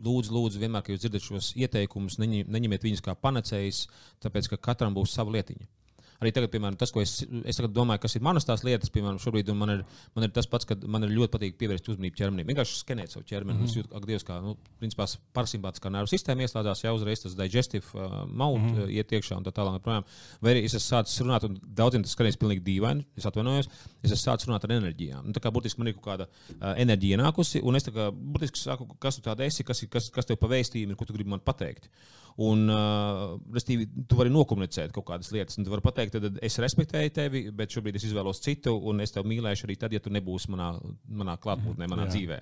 lūdzu, lūdzu, vienmēr, kad jūs dzirdat šos ieteikumus, neņemiet viņus kā panacējas, tāpēc ka katram būs sava lietiņa arī tagad, piemēram, tas, ko es, es domāju, kas ir manas tās lietas, piemēram, šobrīd, man ir, man ir tas pats, ka man ir ļoti patīk pievērst uzmanību ķermenim. Vienkārši skenēt savu ķermeni. Mm -hmm. Es jūtu, ak, Dievs, kā, nu, principā, parasimpātiskā nervu sistēma ieslēdzās, jau uzreiz tas digestive uh, mount mm -hmm. iet iekšā un tā tālāk. Projām. Vai arī es esmu sācis runāt, un daudziem tas skanēs pilnīgi dīvaini, es atvainojos, es esmu sācis runāt ar enerģijām. Nu, tā kā burtiski man ir kaut kāda uh, enerģija nākusi, un es tā kā burtiski saku, kas tu tāda esi, kas, kas, kas tev pavēstījumi ir, ko tu gribi man pateikt. Un, uh, restīvi, tu vari nokomunicēt kaut kādas lietas. Tu vari pateikt, tad es respektēju tevi, bet šobrīd es izvēlos citu, un es tevi mīlēšu arī tad, ja tu nebūsi manā, manā klātbūtnē, manā Jā. dzīvē.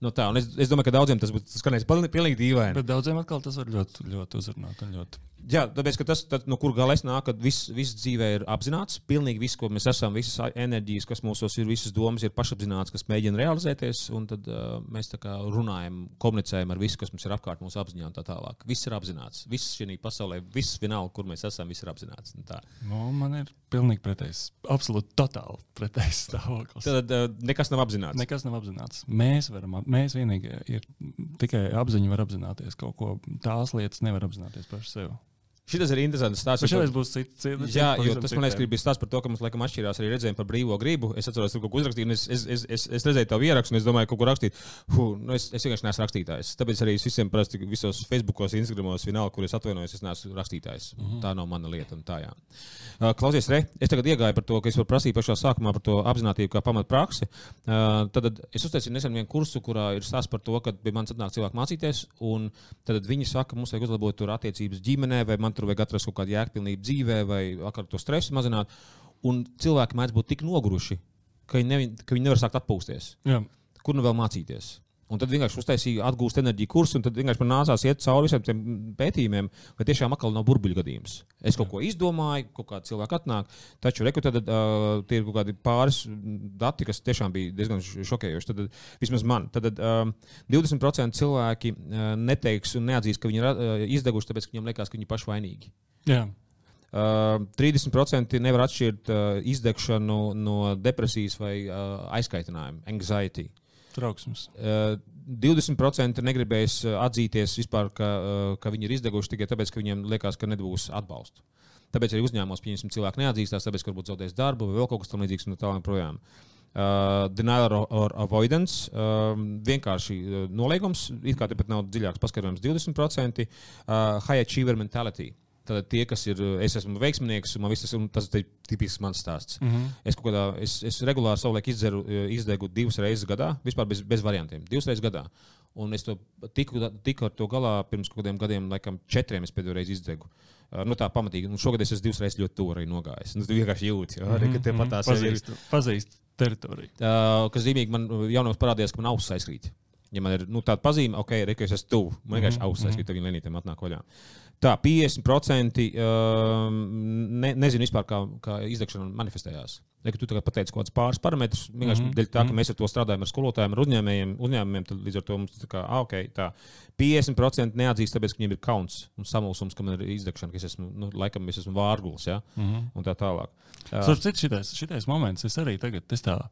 Nu tā, es, es domāju, ka daudziem tas būtu skanējis pilnīgi dīvaini. Bet daudziem atkal tas var ļoti, ļoti uzrunāt. Ļoti. Jā, tāpēc, ka tas, tad, no kur gala es nāku, kad viss, viss dzīvē ir apzināts. Pilnīgi viss, ko mēs esam, visas enerģijas, kas mūsos ir, visas domas ir pašapzināts, kas mēģina realizēties. Un tad uh, mēs runājam, komunicējam ar visu, kas mums ir apkārt, mūsu apziņā un tā tālāk. Viss ir apzināts. Viss šī pasaulē, viss vienalga, kur mēs esam, viss ir apzināts. Nu, man ir pilnīgi pretējs, absolūti totāli pretējs stāvoklis. Tad uh, nekas nav apzināts. Nekas nav apzināts. Mēs varam, mēs vienīgi ir tikai apziņa var apzināties kaut ko. Tās lietas nevar apzināties paši sev. Šis ir interesants stāsts. Šis būs cits. cits jā, jo tas man liekas, bija stāsts par to, ka mums laikam atšķirās arī redzējumi par brīvo gribu. Es atceros, tur kaut ko uzrakstīju, un es, es, es, es, es redzēju tavu ierakstu, un es domāju, kaut ko rakstīt. Huh, nu es, es vienkārši neesmu rakstītājs. Tāpēc arī visiem parasti visos Facebookos, Instagramos, vienalga, kur es atvainojos, es neesmu rakstītājs. Mhm. -huh. Tā nav mana lieta. Tā, jā. klausies, Re, es tagad iegāju par to, ka es varu prasīt pašā sākumā par to apziņotību kā pamatpraksi. Tad es uztaisīju nesen vienu kursu, kurā ir stāsts par to, ka pie manis atnāk cilvēki mācīties, un tad viņi saka, mums vajag uzlabot tur attiecības ģimenē, vai man tur vajag atrast kaut kādu jēgpilnību dzīvē, vai ar to stresu mazināt. Un cilvēki mēdz būt tik noguruši, ka viņi, nevi, ka viņi nevar sākt atpūsties. Jā. Kur nu vēl mācīties? Un tad vienkārši uztaisīja atgūst enerģiju kursu, un tad vienkārši man nācās iet cauri visiem tiem pētījumiem, vai tiešām atkal nav burbuļu gadījums. Es kaut ko izdomāju, kaut kāda cilvēka atnāk, taču reku tad uh, tie ir kaut kādi pāris dati, kas tiešām bija diezgan šokējoši. Tad, vismaz man, tad uh, 20% cilvēki uh, neteiks un neatzīs, ka viņi ir uh, izdeguši, tāpēc, ka viņiem liekas, ka viņi paši vainīgi. Jā. Uh, 30% nevar atšķirt uh, izdegšanu no depresijas vai uh, aizkaitinājumu, anxiety. Trauksmes. Uh, 20% negribēs uh, atzīties vispār, ka, uh, ka viņi ir izdeguši tikai tāpēc, ka viņiem liekas, ka nebūs atbalsta. Tāpēc arī uzņēmumos, pieņemsim, cilvēki neatzīstās, tāpēc, ka varbūt zaudēs darbu vai vēl kaut kas tamlīdzīgs un tā joprojām. Uh, denial or, avoidance, uh, vienkārši uh, noliegums, it kā tepat nav dziļāks paskatījums, 20%. Uh, high achiever mentality. Tad tie, kas ir, es esmu veiksminieks, man viss tas, tas ir tipisks mans stāsts. Mm -hmm. Es, kādā, es, es regulāri savulaik izdzeru, izdegu divas reizes gadā, vispār bez, bez variantiem. Divas reizes gadā. Un es to tiku, tiku ar to galā pirms kaut kādiem gadiem, laikam, četriem es pēdējo reizi izdegu. Uh, nu, tā pamatīgi. Un šogad es esmu divas reizes ļoti tuvu arī nogājis. Nu, tu vienkārši jūti, ja, mm -hmm. ka tie pat tās pazīst, pazīst teritoriju. Uh, kas zīmīgi man jaunums parādījās, ka man auss aizkrīt. Ja man ir nu, tāda pazīme, ok, re, ka es esmu tuvu, man vienkārši mm -hmm. auss aizkrīt, tad viņa lenītēm atnāk vaļā. Tā, 50% uh, ne, nezinu vispār, kā, kā izdegšana manifestējās. Ja, tu tagad pateici kaut kādus pāris parametrus, vienkārši mm -hmm. dēļ tā, ka mēs ar to strādājam ar skolotājiem, ar uzņēmējiem, uzņēmumiem, tad līdz ar to mums tā kā, ah, ok, tā 50% neatzīst, tāpēc, ka viņiem ir kauns un samulsums, ka man ir izdegšana, ka es esmu, nu, laikam, es esmu vārgulis, ja, mm -hmm. un tā tālāk. Uh, Starp citu, šitais, šitais moments, es arī tagad testēju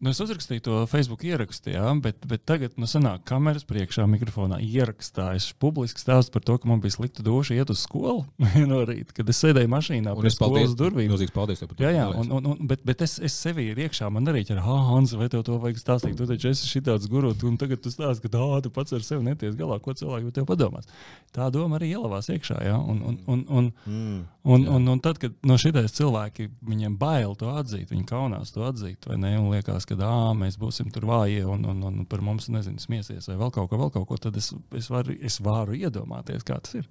Nu, es uzrakstīju to Facebook ierakstu, jā, bet, bet tagad, nu, sanāk, kameras priekšā, mikrofonā ierakstā. Es publiski stāstu par to, ka man bija slikta duša iet uz skolu [LAUGHS] no rīta, kad es sēdēju mašīnā pie skolas durvīm. Milzīgs paldies par to. Jā, jā, un, un, un, bet, bet es, es sevi ir iekšā, man arī ir, ah, Hans, vai tev to vajag stāstīt? Tu taču esi šitāds guru, un tagad tu stāsti, ka tā, tu pats ar sevi neties galā, ko cilvēki tev padomās. Tā doma arī ielavās iekšā, jā, un, un, un, un, mm, un, un, un tad, kad no šitais cilvēki, viņiem bail to atzīt, viņi kaunās to atzīt, vai ne, un liekas, ka ā, mēs būsim tur vāji un, un, un par mums nezinu, smiesies vai vēl kaut ko, vēl kaut ko, tad es, es, varu, es varu iedomāties, kā tas ir.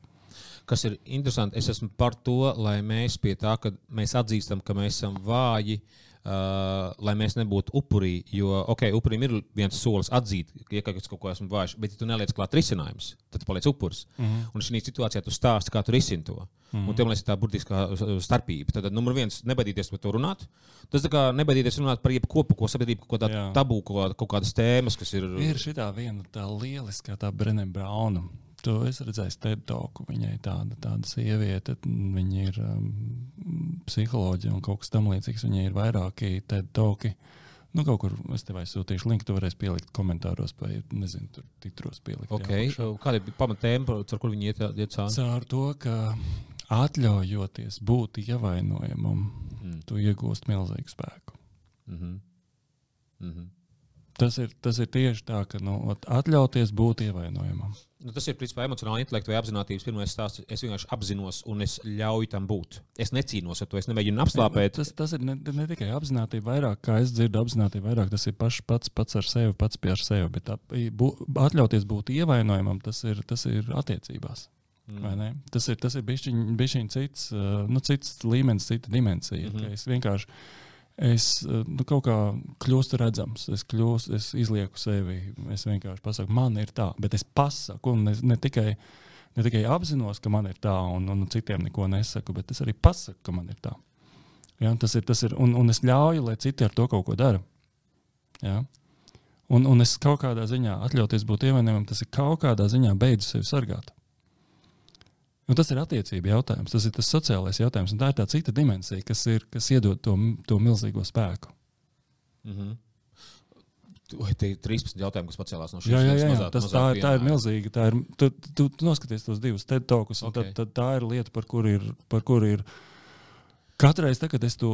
Kas ir interesanti, es esmu par to, lai mēs pie tā, ka mēs atzīstam, ka mēs esam vāji, uh, Uh, lai mēs nebūtu upurī. Jo, ok, upurim ir viens solis atzīt, ja kaut ko esmu vājš, bet, ja tu neliec klāt risinājumus, tad paliec upuris. Mm -hmm. Un šī situācijā tu stāsti, kā tu risini to. Mm -hmm. Un tev liekas, tā burtiskā starpība. Tad, numur viens, nebaidīties par to runāt. Tas tā kā nebaidīties runāt par jebko, ko sabiedrība, kaut kādā tabū, kaut, kaut kādas tēmas, kas ir. Ir šī tā viena tā lieliskā, tā Brenē Brauna To es redzēju, talku. Viņai tāda, tāda sieviete, viņa ir um, psiholoģija un kaut kas tamlīdzīgs. Viņai ir vairāki talki. Nu, kaut kur es tev aizsūtīšu linku, tu varēsi pielikt komentāros, vai nezinu, tur titros pielikt. Okay. Kāda ir pamatēma, ar kur viņi iet, iet cauri? Caur to, ka atļaujoties būt ievainojamam, mm. tu iegūst milzīgu spēku. Mm -hmm. Mm -hmm. Tas ir, tas ir tieši tā, ka nu, atļauties būt ievainojamam. Nu, tas ir principā emocionāli, intelektuāli vai apziņotības pirmais stāsts. Es vienkārši apzinos un es ļauju tam būt. Es necīnos ar to, es nemēģinu apslāpēt. Tas, tas ir ne, ne tikai apziņotība, vairāk kā es dzirdu, apziņotība vairāk tas ir paš, pats, pats ar sevi, pats pie sevi. Bet bū, atļauties būt ievainojamam, tas ir, tas ir attiecībās. Mm. Tas ir, tas ir bišķiņ cits, nu, cits līmenis, cita dimensija. Mm -hmm. Es vienkārši es eh, nu, kaut kā kļūstu redzams, es, kļūstu, es izlieku sevi. Es vienkārši pasaku, man ir tā, bet es pasaku, un ne, ne, tikai, ne tikai apzinos, ka man ir tā, un, un citiem neko nesaku, bet es arī pasaku, ka man ir tā. Ja, tas ir, tas ir, un, un es ļauju, lai citi ar to kaut ko dara. Ja? Un, un es kaut kādā ziņā atļauties būt ievainojamam, tas ir kaut kādā ziņā beidzu sevi sargāt. Nu, tas ir attiecība jautājums, tas ir tas sociālais jautājums. Tā ir tā cita dimensija, kas, ir, kas iedod to, to milzīgo spēku. Mm -hmm. Tie ir 13 jautājumi, kas pacēlās no šīs mazā tā, tā ir milzīga. Tā ir, tu, tu, tu noskaties tos divus TED talkus, un okay. tad, tad tā ir lieta, par kuru ir. Par kur ir Katru reizi, kad es to,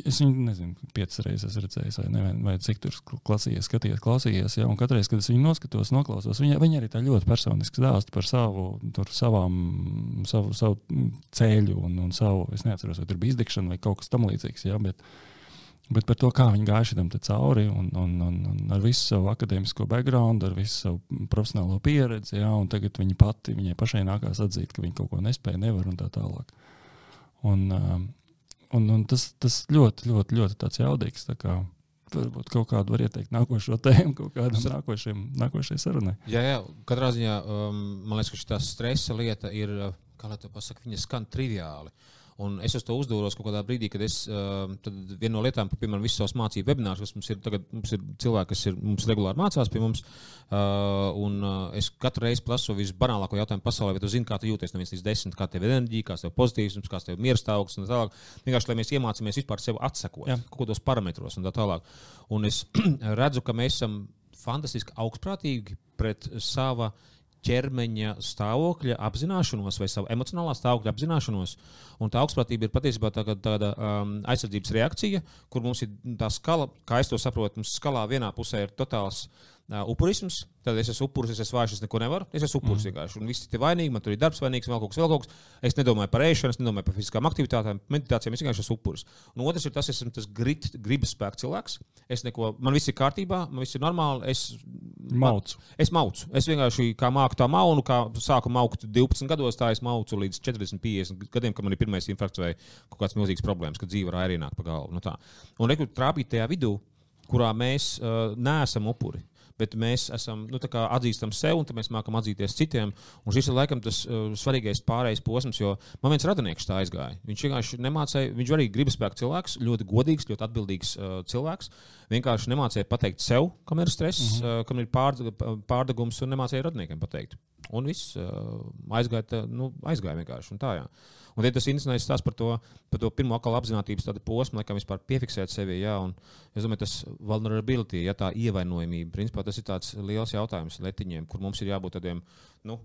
es viņu nezinu, piecas reizes redzēju, vai, ne, vai cik tur klasījies, skatījies, klausījies. Ja, katru reizi, kad es viņu noskatos, noklausos, viņa, viņa arī tā ļoti personiski stāsta par savu, tur, savām, savu, savu ceļu un, un savu, es neatceros, vai tur bija izdegšana vai kaut kas tamlīdzīgs. Ja, bet, Bet par to, kā viņi gāja šitam cauri, un, un, un, un ar visu savu akadēmisko background, ar visu savu profesionālo pieredzi, ja, tagad viņa pati, viņai pašai nākās atzīt, ka viņa kaut ko nespēja, nevar un tā tālāk. Un, um, Un, un tas, tas ļoti, ļoti, ļoti jaudīgs. Tā kā, varbūt kaut kādu var ieteikt nākošo tēmu, kaut nākošajam, nākošajai sarunai. Jā, jā, katrā ziņā um, man liekas, ka šī stresa lieta ir, kā lai to pasakā, viņa skan triviāli. Un es uz to uzdevos kaut kādā brīdī, kad es viena no lietām, piemēram, visas savas mācību webinārus, kas mums ir tagad, mums ir cilvēki, kas ir mums regulāri mācās pie mums. Un es katru reizi prasu visbanālāko jautājumu pasaulē, vai tu zini, kā tu jūties no 1 līdz 10, kā tev ir enerģija, kāds tev ir pozitīvs, kāds tev ir miera stāvoklis un tā tālāk. Vienkārši, lai mēs iemācāmies vispār sevi atsekot kaut kādos parametros un tā tālāk. Un es [CLEARS THROAT] redzu, ka mēs esam fantastiski augstprātīgi pret sava ķermeņa stāvokļa apzināšanos vai savu emocionālā stāvokļa apzināšanos. Un tā augstprātība ir patiesībā tā, tāda um, aizsardzības reakcija, kur mums ir tā skala, kā es to saprotu, mums skalā vienā pusē ir totāls uh, upurisms. Tad es esmu upuris, es esmu vājš, es neko nevaru. Es esmu upuris mm. vienkārši. Un viss ir vainīgi, man tur ir darbs vainīgs, vēl kaut kas, vēl kaut kas. Es nedomāju par ēšanu, es nedomāju par fiziskām aktivitātēm, meditācijām. Es vienkārši esmu upuris. Un otrs ir tas, es esmu tas grit, gribas spēks cilvēks. Es neko, man viss ir kārtībā, man viss ir normāli. Es maucu. Man, es maucu. Es vienkārši kā māku tā maunu, kā sāku maukt 12 gados, tā es maucu līdz 40, 50 gadiem, kad man ir pirmais infarkts vai kaut kāds milzīgs problēmas, kad dzīve var arī nākt pa galvu. Nu tā. un rekur trāpīt tajā vidū, kurā mēs uh, neesam upuri bet mēs esam nu, atzīstam sev, un mēs mākam atzīties citiem. Un šis ir laikam tas uh, svarīgais pārējais posms, jo man viens radinieks tā aizgāja. Viņš vienkārši nemācīja, viņš arī gribas spēku cilvēks, ļoti godīgs, ļoti atbildīgs uh, cilvēks. Vienkārši nemācīja pateikt sev, kam ir stress, mm -hmm. uh, kam ir pār, pārdegums, un nemācīja radiniekiem pateikt. Un viss uh, aizgāja, tā, nu, aizgāja vienkārši. Tā, jā. Un tas ir interesants stāsts par to, par to pirmo atkal apziņotības posmu, laikam vispār piefiksēt sevi. Jā, un es domāju, tas vulnerability, ja tā ievainojamība, principā tas ir tāds liels jautājums letiņiem, kur mums ir jābūt tādiem nu,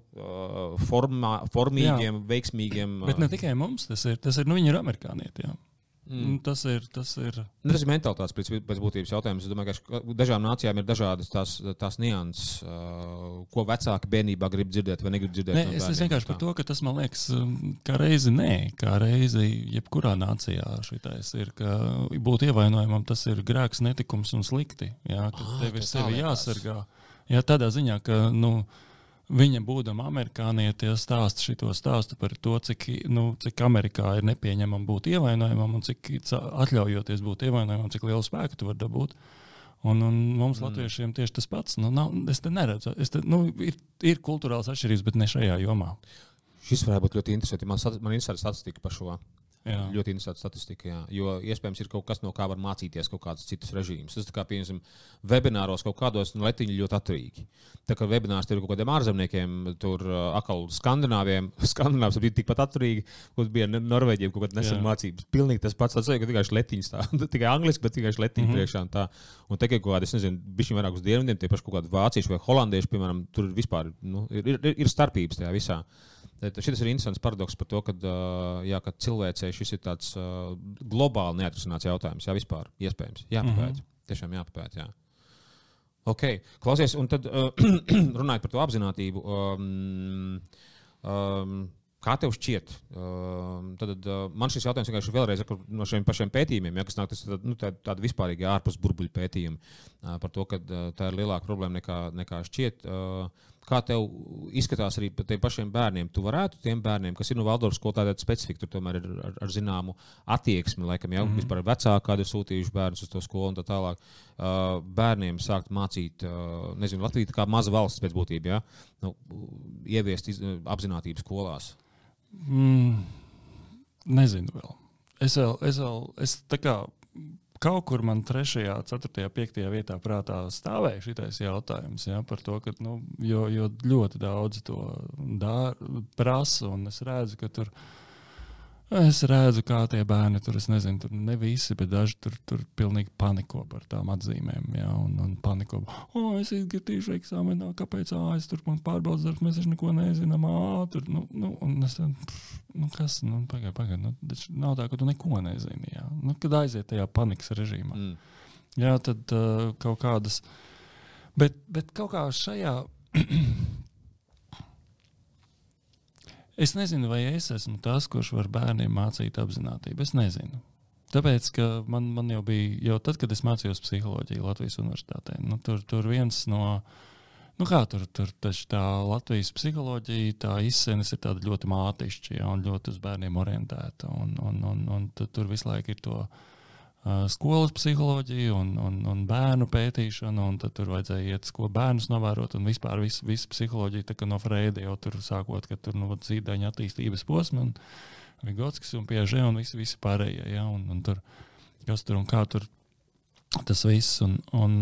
formā, formīgiem, jā. veiksmīgiem. Bet ne tikai mums, tas ir, tas ir nu, viņi ir amerikānieti. Jā. Mm. Nu, tas ir. Tas ir, nu, tas ir mentālitātes pēc, pēc būtības jautājums. Es domāju, ka dažām nācijām ir dažādas tās, tās nianses, uh, ko vecāki bērnībā grib dzirdēt vai negrib dzirdēt. Nē, no es, es vienkārši par to, ka tas man liekas, um, kā reizi nē, kā reizi jebkurā nācijā šitais ir, ka būt ievainojumam tas ir grēks, netikums un slikti. Jā, ka ah, tev ir sevi jāsargā. Jā, tādā ziņā, ka. Nu, Viņa, būdama amerikāniete, stāsta šo stāstu par to, cik, nu, cik Amerikā ir nepieņemama būt ievainojamam un cik atļaujoties būt ievainojamam, cik lielu spēku tu vari dabūt. Un, un mums, mm. Latviešiem, tieši tas pats. Nu, nav, es te neredzu, es te, nu, ir, ir kultūrāls atšķirības, bet ne šajā jomā. Šis varētu būt ļoti interesanti. Man, man interesē statistika par šo. Jā. Ļoti interesanti statistika, jā. jo iespējams ir kaut kas, no kā var mācīties kaut kādas citas režīmas. Tas kā, piemēram, webināros kaut kādos nu, letiņi ļoti atturīgi. Tā kā webinārs ir kaut kādiem ārzemniekiem, tur atkal skandināviem, [LAUGHS] skandināvs bija tikpat atturīgi, kur bija Norvēģiem kaut kāda nesen mācības. Pilnīgi tas pats, tas ka tikai letiņas tā, [LAUGHS] tikai angliski, bet tikai letiņi mm -hmm. priekšā un tā. Un tikai kaut kādi, es nezinu, bišķi vairāk uz dienvidiem, tie paši kaut kādi vācieši vai holandieši, piemēram, tur vispār nu, ir, ir, ir starpības tajā visā. Šis ir interesants paradoks par to, ka, jā, ka cilvēcei šis ir tāds globāli neatrisināts jautājums. Jā, vispār iespējams. Jāpapēta. Mm -hmm. Tiešām jāpapēta. Jā. Okay. Klausies, un tad uh, [CLEARS THROAT] runājot par to apziņotību. Um, um, Kā tev šķiet? Uh, tad uh, man šis jautājums vienkārši vēlreiz no šiem pašiem pētījumiem, ja, kas nāk tas, nu, tā, tāda vispārīga ārpus burbuļu pētījuma uh, par to, ka uh, tā ir lielāka problēma nekā, nekā šķiet. Uh, Kā tev izskatās arī par tiem pašiem bērniem? Tu varētu tiem bērniem, kas ir no Valdorfas skolā, tāda specifika, tur tomēr ir ar, ar zināmu attieksmi, laikam jau mm -hmm. vispār vecāki, kādi ir sūtījuši bērnus uz to skolu un tā tālāk. Uh, bērniem sākt mācīt, uh, nezinu, Latvija kā maza valsts pēc būtības, ja? nu, ieviest iz, apzinātību skolās. Mm, nezinu vēl. Es vēl, es vēl, es tā kā kaut kur man 3, 4, 5 vietā prātā stāvēja šis jautājums ja, par to, ka nu, jo, jo ļoti daudz to prasa, un es redzu, ka tur ir Es redzu, kā tie bērni tur, es nezinu, tur ne visi, bet daži tur, tur pilnīgi paniko par tām atzīmēm. Jā, un, un paniko, oh, es izgritīšu eksāmenā, kāpēc ā, es tur man pārbaudas darbs, mēs taču neko nezinām. Ā, tur, nu, nu, un es tad, nu, kas, nu, pagaidi, pagaidi, nu, nav tā, ka tu neko nezini. Jā. Nu, kad aiziet tajā panikas režīmā. Mm. Jā, tad uh, kaut kādas, bet, bet kaut kā šajā [CLEARS THROAT] Es nezinu, vai es esmu tas, kurš var bērniem mācīt apziņotību. Es nezinu. Tāpēc, ka man, man jau bija, jau tad, kad es mācījos psiholoģiju Latvijas universitātē, nu, tur, tur viens no, nu kā tur, tur tā Latvijas psiholoģija, tā izsēnes ir tāda ļoti mātišķa ja, un ļoti uz bērniem orientēta. Un, un, un, un tur visu laiku ir to skolas psiholoģiju un, un, un bērnu pētīšanu, un tur vajadzēja iet ko bērnus novērot, un vispār visu, visu psiholoģiju no Freida jau tur sākot, ka tur nu, dzīvdaņa attīstības posma. Un, Vigotskis un Piežē un visi, visi pārējie. Ja, un, un tur, kas tur un kā tur tas viss. Un, un,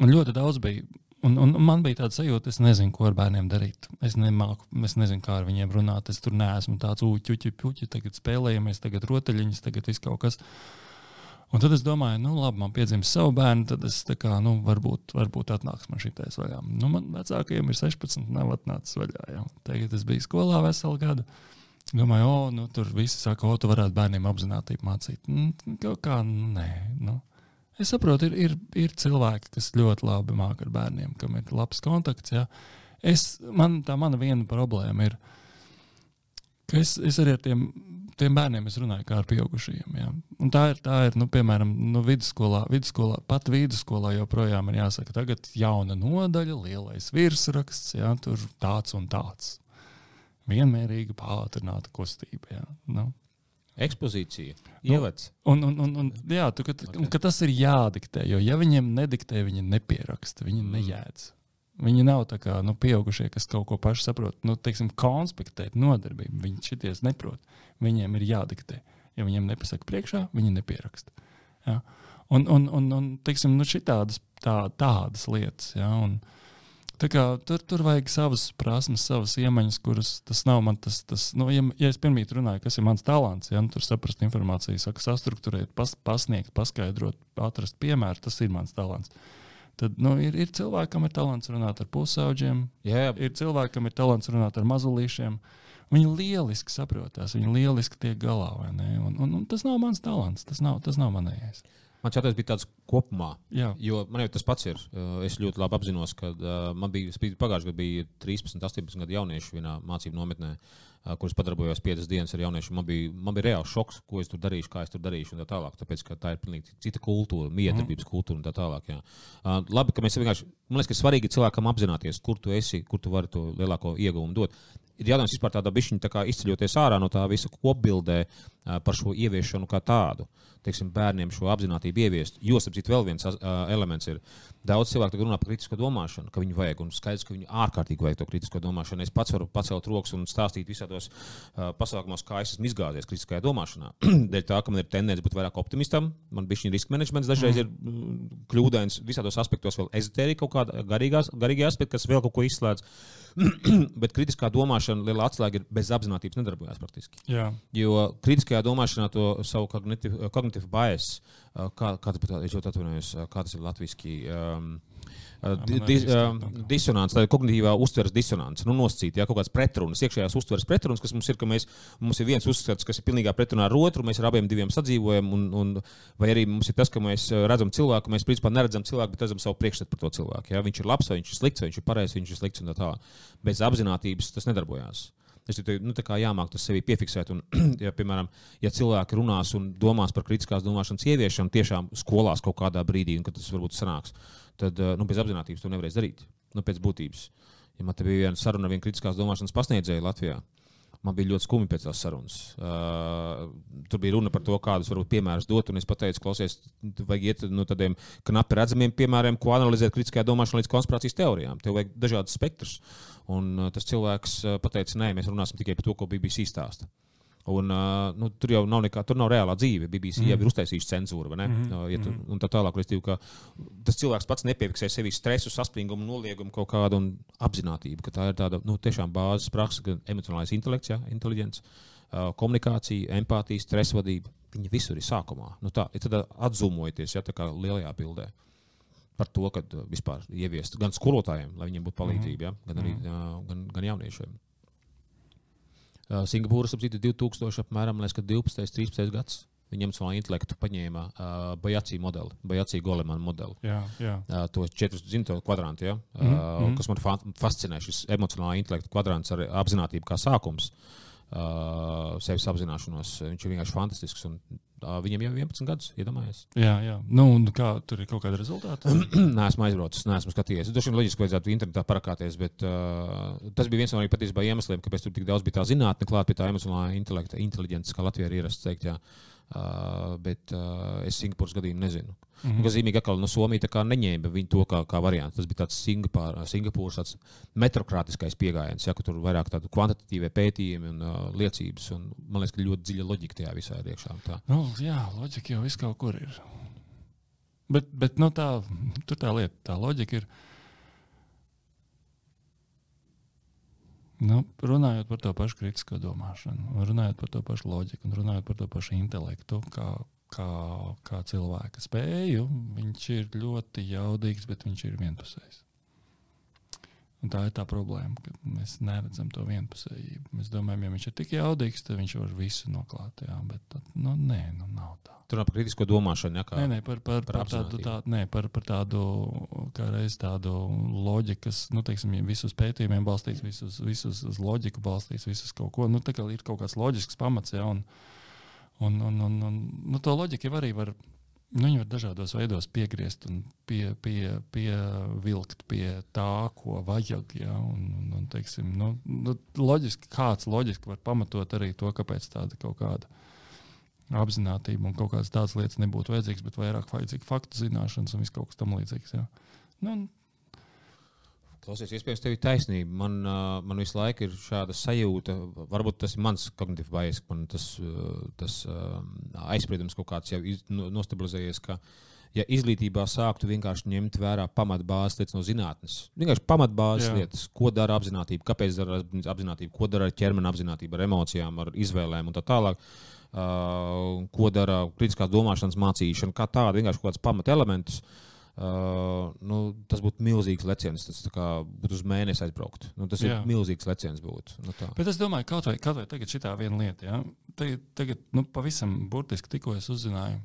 un ļoti daudz bija. Un, un man bija tāds sajūta, es nezinu, ko ar bērniem darīt. Es, nemāku, es nezinu, kā ar viņiem runāt. Es tur neesmu tāds uķuķi, puķi, tagad spēlējamies, tagad rotaļiņas, tagad viss kaut kas. Un tad es domāju, nu, labi, man piedzimst savu bērnu, tad es tā kā, nu, varbūt, varbūt atnāks man šitais vaļā. Nu, man vecākajiem ir 16, nav atnācis vaļā. Jau. Tagad es biju skolā veselu gadu. Domāju, o, nu, tur viss saka, o, tu varētu bērniem apzināti mācīt. Nu, kaut kā nē. Nu. Es saprotu, ir, ir, ir cilvēki, kas ļoti labi māca ar bērniem, kam ir labs kontakts. Ja. Es, man, tā mana viena problēma ir, ka es, es arī ar tiem, tiem bērniem runāju kā ar pieaugušajiem. Ja. Un tā ir, tā ir nu, piemēram, nu, vidusskolā, vidusskolā, pat vidusskolā joprojām ir jāsaka, tagad jauna nodaļa, lielais virsraksts, ja, tur tāds un tāds vienmērīga, pātrināta kustība. Jā. Nu. Ekspozīcija, ievads. Nu, un, un, un, un, jā, tu, ka, okay. ka tas ir jādiktē, jo ja viņiem nediktē, viņi nepieraksta, viņi mm. nejēdz. Viņi nav tā kā nu, pieaugušie, kas kaut ko paši saprot. Nu, teiksim, konspektēt nodarbību. Viņi šities neprot. Viņiem ir jādiktē. Ja viņiem nepasaka priekšā, viņi nepieraksta. Ja? Un, un, un, un teiksim, nu, šitādas, tā, tādas lietas. Ja? Un, uh, Kā, tur, tur vajag savas prasmes, savas iemaņas, kuras tas nav. Tas, tas, nu, ja, ja es pirmīt runāju, kas ir mans talants, ja nu, tur saprast informāciju, saka, sastruktūrēt, pas, pasniegt, paskaidrot, atrast piemēru, tas ir mans talants. Tad nu, ir, ir cilvēki, kam ir talants runāt ar pusauģiem, yeah. ir cilvēki, kam ir talants runāt ar mazulīšiem. Viņi lieliski saprotās, viņi lieliski tiek galā. Un, un, un tas nav mans talants, tas nav, tas nav manējais. Man tas bija tāds kopumā. Jā. Jo man jau tas pats ir. Es ļoti labi apzinos, ka man bija pagājušajā gadā bija 13, 18 gadu jaunieši vienā mācību nometnē, kurus padarbojos 5 dienas ar jauniešiem. Man bija, man bija reāls šoks, ko es tur darīšu, kā es tur darīšu un tā tālāk. Tāpēc, ka tā ir pilnīgi cita kultūra, miedarbības mm. kultūra un tā tālāk. Jā. Labi, ka mēs vienkārši, man liekas, ka svarīgi cilvēkam apzināties, kur tu esi, kur tu vari to lielāko ieguvumu dot ir jautājums vispār tādā bišķiņa tā izceļoties ārā no tā visa kopbildē par šo ieviešanu kā tādu. Teiksim, bērniem šo apziņotību ieviest. Jo, apcīt, vēl viens uh, elements ir, daudz cilvēku runā par kritisko domāšanu, ka viņi vajag, un skaidrs, ka viņi ārkārtīgi vajag to kritisko domāšanu. Es pats varu pacelt rokas un stāstīt visādos uh, pasākumos, kā es esmu izgāzies kritiskajā domāšanā. [CLEARS THROAT] Dēļ tā, ka man ir tendence būt vairāk optimistam, man bija šī riska menedžments dažreiz mm. ir kļūdains visādos aspektos, vēl ezotērija kaut kāda garīga aspekta, kas vēl kaut ko izslēdz. [CLEARS THROAT] bet kritiskā domāšana liela atslēga ir bez apziņotības nedarbojās praktiski. Jā. Jo kritiskajā domāšanā to savu kognitīvu bias, kā, kā, kā tas ir latviešu. Um, dis, disonance, tā ir kognitīvā uztveres disonance. Nu, nosacīt, ja, kaut kāds pretrunas, iekšējās uztveres pretrunas, kas mums ir, ka mēs, mums ir viens uzskats, kas ir pilnīgā pretrunā ar otru, mēs ar abiem diviem sadzīvojam, un, un, vai arī mums ir tas, ka mēs redzam cilvēku, mēs principā neredzam cilvēku, bet redzam savu priekšstatu par to cilvēku. Ja. Viņš ir labs, vai viņš ir slikts, vai viņš ir pareizs, viņš ir slikts un tā tālāk. Bez apziņotības tas nedarbojās. Es tikai nu, jāmāk tas sevi piefiksēt. Un, [CLEARS THROAT] ja, piemēram, ja cilvēki runās un domās par kritiskās domāšanas ieviešanu tiešām skolās kaut kādā brīdī, un tas varbūt sanāks, tad eh, nu, bez apziņotības to nevarēs darīt. Nu, pēc būtības. Ja man te bija viena saruna ar vienu kritiskās domāšanas pasniedzēju Latvijā, man bija ļoti skumji pēc tās sarunas. Uh, tur bija runa par to, kādus varbūt piemērus dot, un es pateicu, klausies, vajag iet no tādiem knapi redzamiem piemēriem, ko analizēt kritiskajā domāšanā līdz konspirācijas teorijām. Tev vajag dažādus spektrus. Un uh, tas cilvēks pateica, nē, mēs runāsim tikai par to, ko BBC stāsta. Un, uh, nu, tur jau nav nekā, tur nav reālā dzīve. BBC mm. jau ir uztaisījusi cenzūru? Mm -hmm. ja tu, un tā tālāk, restīvi, ka tas cilvēks pats nepiefiksē sevi stresu, saspringumu, noliegumu kaut kādu un apziņotību, ka tā ir tāda nu, tiešām bāzes praksa, gan emocionālais intelekts, ja, inteliģents, uh, komunikācija, empātija, stresa vadība. Viņa visur ir sākumā. Nu, tā ir atzūmojoties, ja tā kā lielajā bildē par to, ka vispār ieviest gan skolotājiem, lai viņiem būtu palīdzība, ja, gan arī uh, gan, gan jauniešiem. Singapūras apzīmē 2000, apmēram liekas, 12, 13 gads. Viņam savā intelektu paņēma uh, Bajacī modeli, Bajacī Golemana modeli. Jā, jā. Uh, to četrus zinto kvadrantu, ja? mm -hmm. uh, kas man fa fascinē, šis emocionālā intelekta kvadrants ar apziņotību kā sākums. Uh, sevis apzināšanos. Viņš ir vienkārši fantastisks. Un, uh, viņam jau ir 11 gadus, iedomājieties. Jā, jā. Nu, kā, tur ir kaut kāda rezultāta. [CLEARS THROAT] nē, esmu aizbraucis, neesmu skatījies. Es droši vien loģiski vajadzētu internetā parakāties, bet uh, tas bija viens no patiesībā iemesliem, kāpēc tur tik daudz bija tā zinātne klāt pie tā emocionālā intelekta, inteliģences, kā Latvijā ir ierasts teikt. Jā. Uh, bet uh, es Singapūras gadījumu nezinu. Mm -hmm. Kas zīmīgi, ka no Somija neņēma viņu to kā, kā variantu. Tas bija tāds Singapūra, Singapūras tāds metrokrātiskais pieejams, ja tur vairāk tādu kvantitatīvie pētījumi un uh, liecības. Un, man liekas, ka ļoti dziļa loģika tajā visā ir iekšā. Tā. Nu, jā, loģika jau viss kaut kur ir. Bet, bet nu, tā, tur tā lieta, tā loģika ir. Nu, runājot par to pašu kritisko domāšanu, runājot par to pašu loģiku, un runājot par to pašu intelektu, kā, kā, kā cilvēka spēju, viņš ir ļoti jaudīgs, bet viņš ir vienpusējs. Un tā ir tā problēma, ka mēs neredzam to vienpusējību. Mēs domājam, ja viņš ir tik jaudīgs, tad viņš var visu noklāt. Jā, bet tad, nu, nē, nu, nav tā. Tur par kritisko domāšanu, ja kā nē, nē, par, par, par, par, tādu, tā, nē, par, par tādu, kā reiz tādu loģiku, kas, nu, teiksim, ja visus pētījumiem balstīts, visus, visus uz loģiku balstīts, visus kaut ko, nu, tā kā ir kaut kāds loģisks pamats, ja, un, un, un, un, un nu, to loģiku jau arī var Nu, viņi var dažādos veidos piegriezt un pie, pie, pievilkt pie tā, ko vajag. Ja? Un, un, un, teiksim, nu, nu, loģiski, kāds loģiski var pamatot arī to, kāpēc tāda kaut kāda apziņotība un kaut kādas tādas lietas nebūtu vajadzīgas, bet vairāk vajadzīga faktu zināšanas un viss kaut kas tam līdzīgs. Ja? Nu, Klausies, iespējams, tev ir taisnība. Man, man visu laiku ir šāda sajūta, varbūt tas ir mans kognitīvs bailes, man tas, tas aizspriedums kaut kāds jau iz, no, nostabilizējies. Ka, ja izglītībā sāktu vienkārši ņemt vērā pamatbāzes lietas no zinātnes, vienkārši pamatbāzes Jā. lietas, ko dara apziņotība, kāpēc dara apziņotība, ko dara ķermeņa apziņotība, ar emocijām, ar izvēlēm un tā tālāk. Uh, ko dara kritiskās domāšanas mācīšana, kā tāda vienkārši kaut kāds pamatelementus. Uh, Uh, nu, tas būtu milzīgs leciens. Tas būtu uz mēnesi aizbraukt. Nu, tas Jā. ir milzīgs leciens. Būt, nu, tā. Bet es domāju, ka kaut vai, kaut vai tagad šī viena lieta, ja? tagad, tagad nu, pavisam burtiski tikko es uzzināju.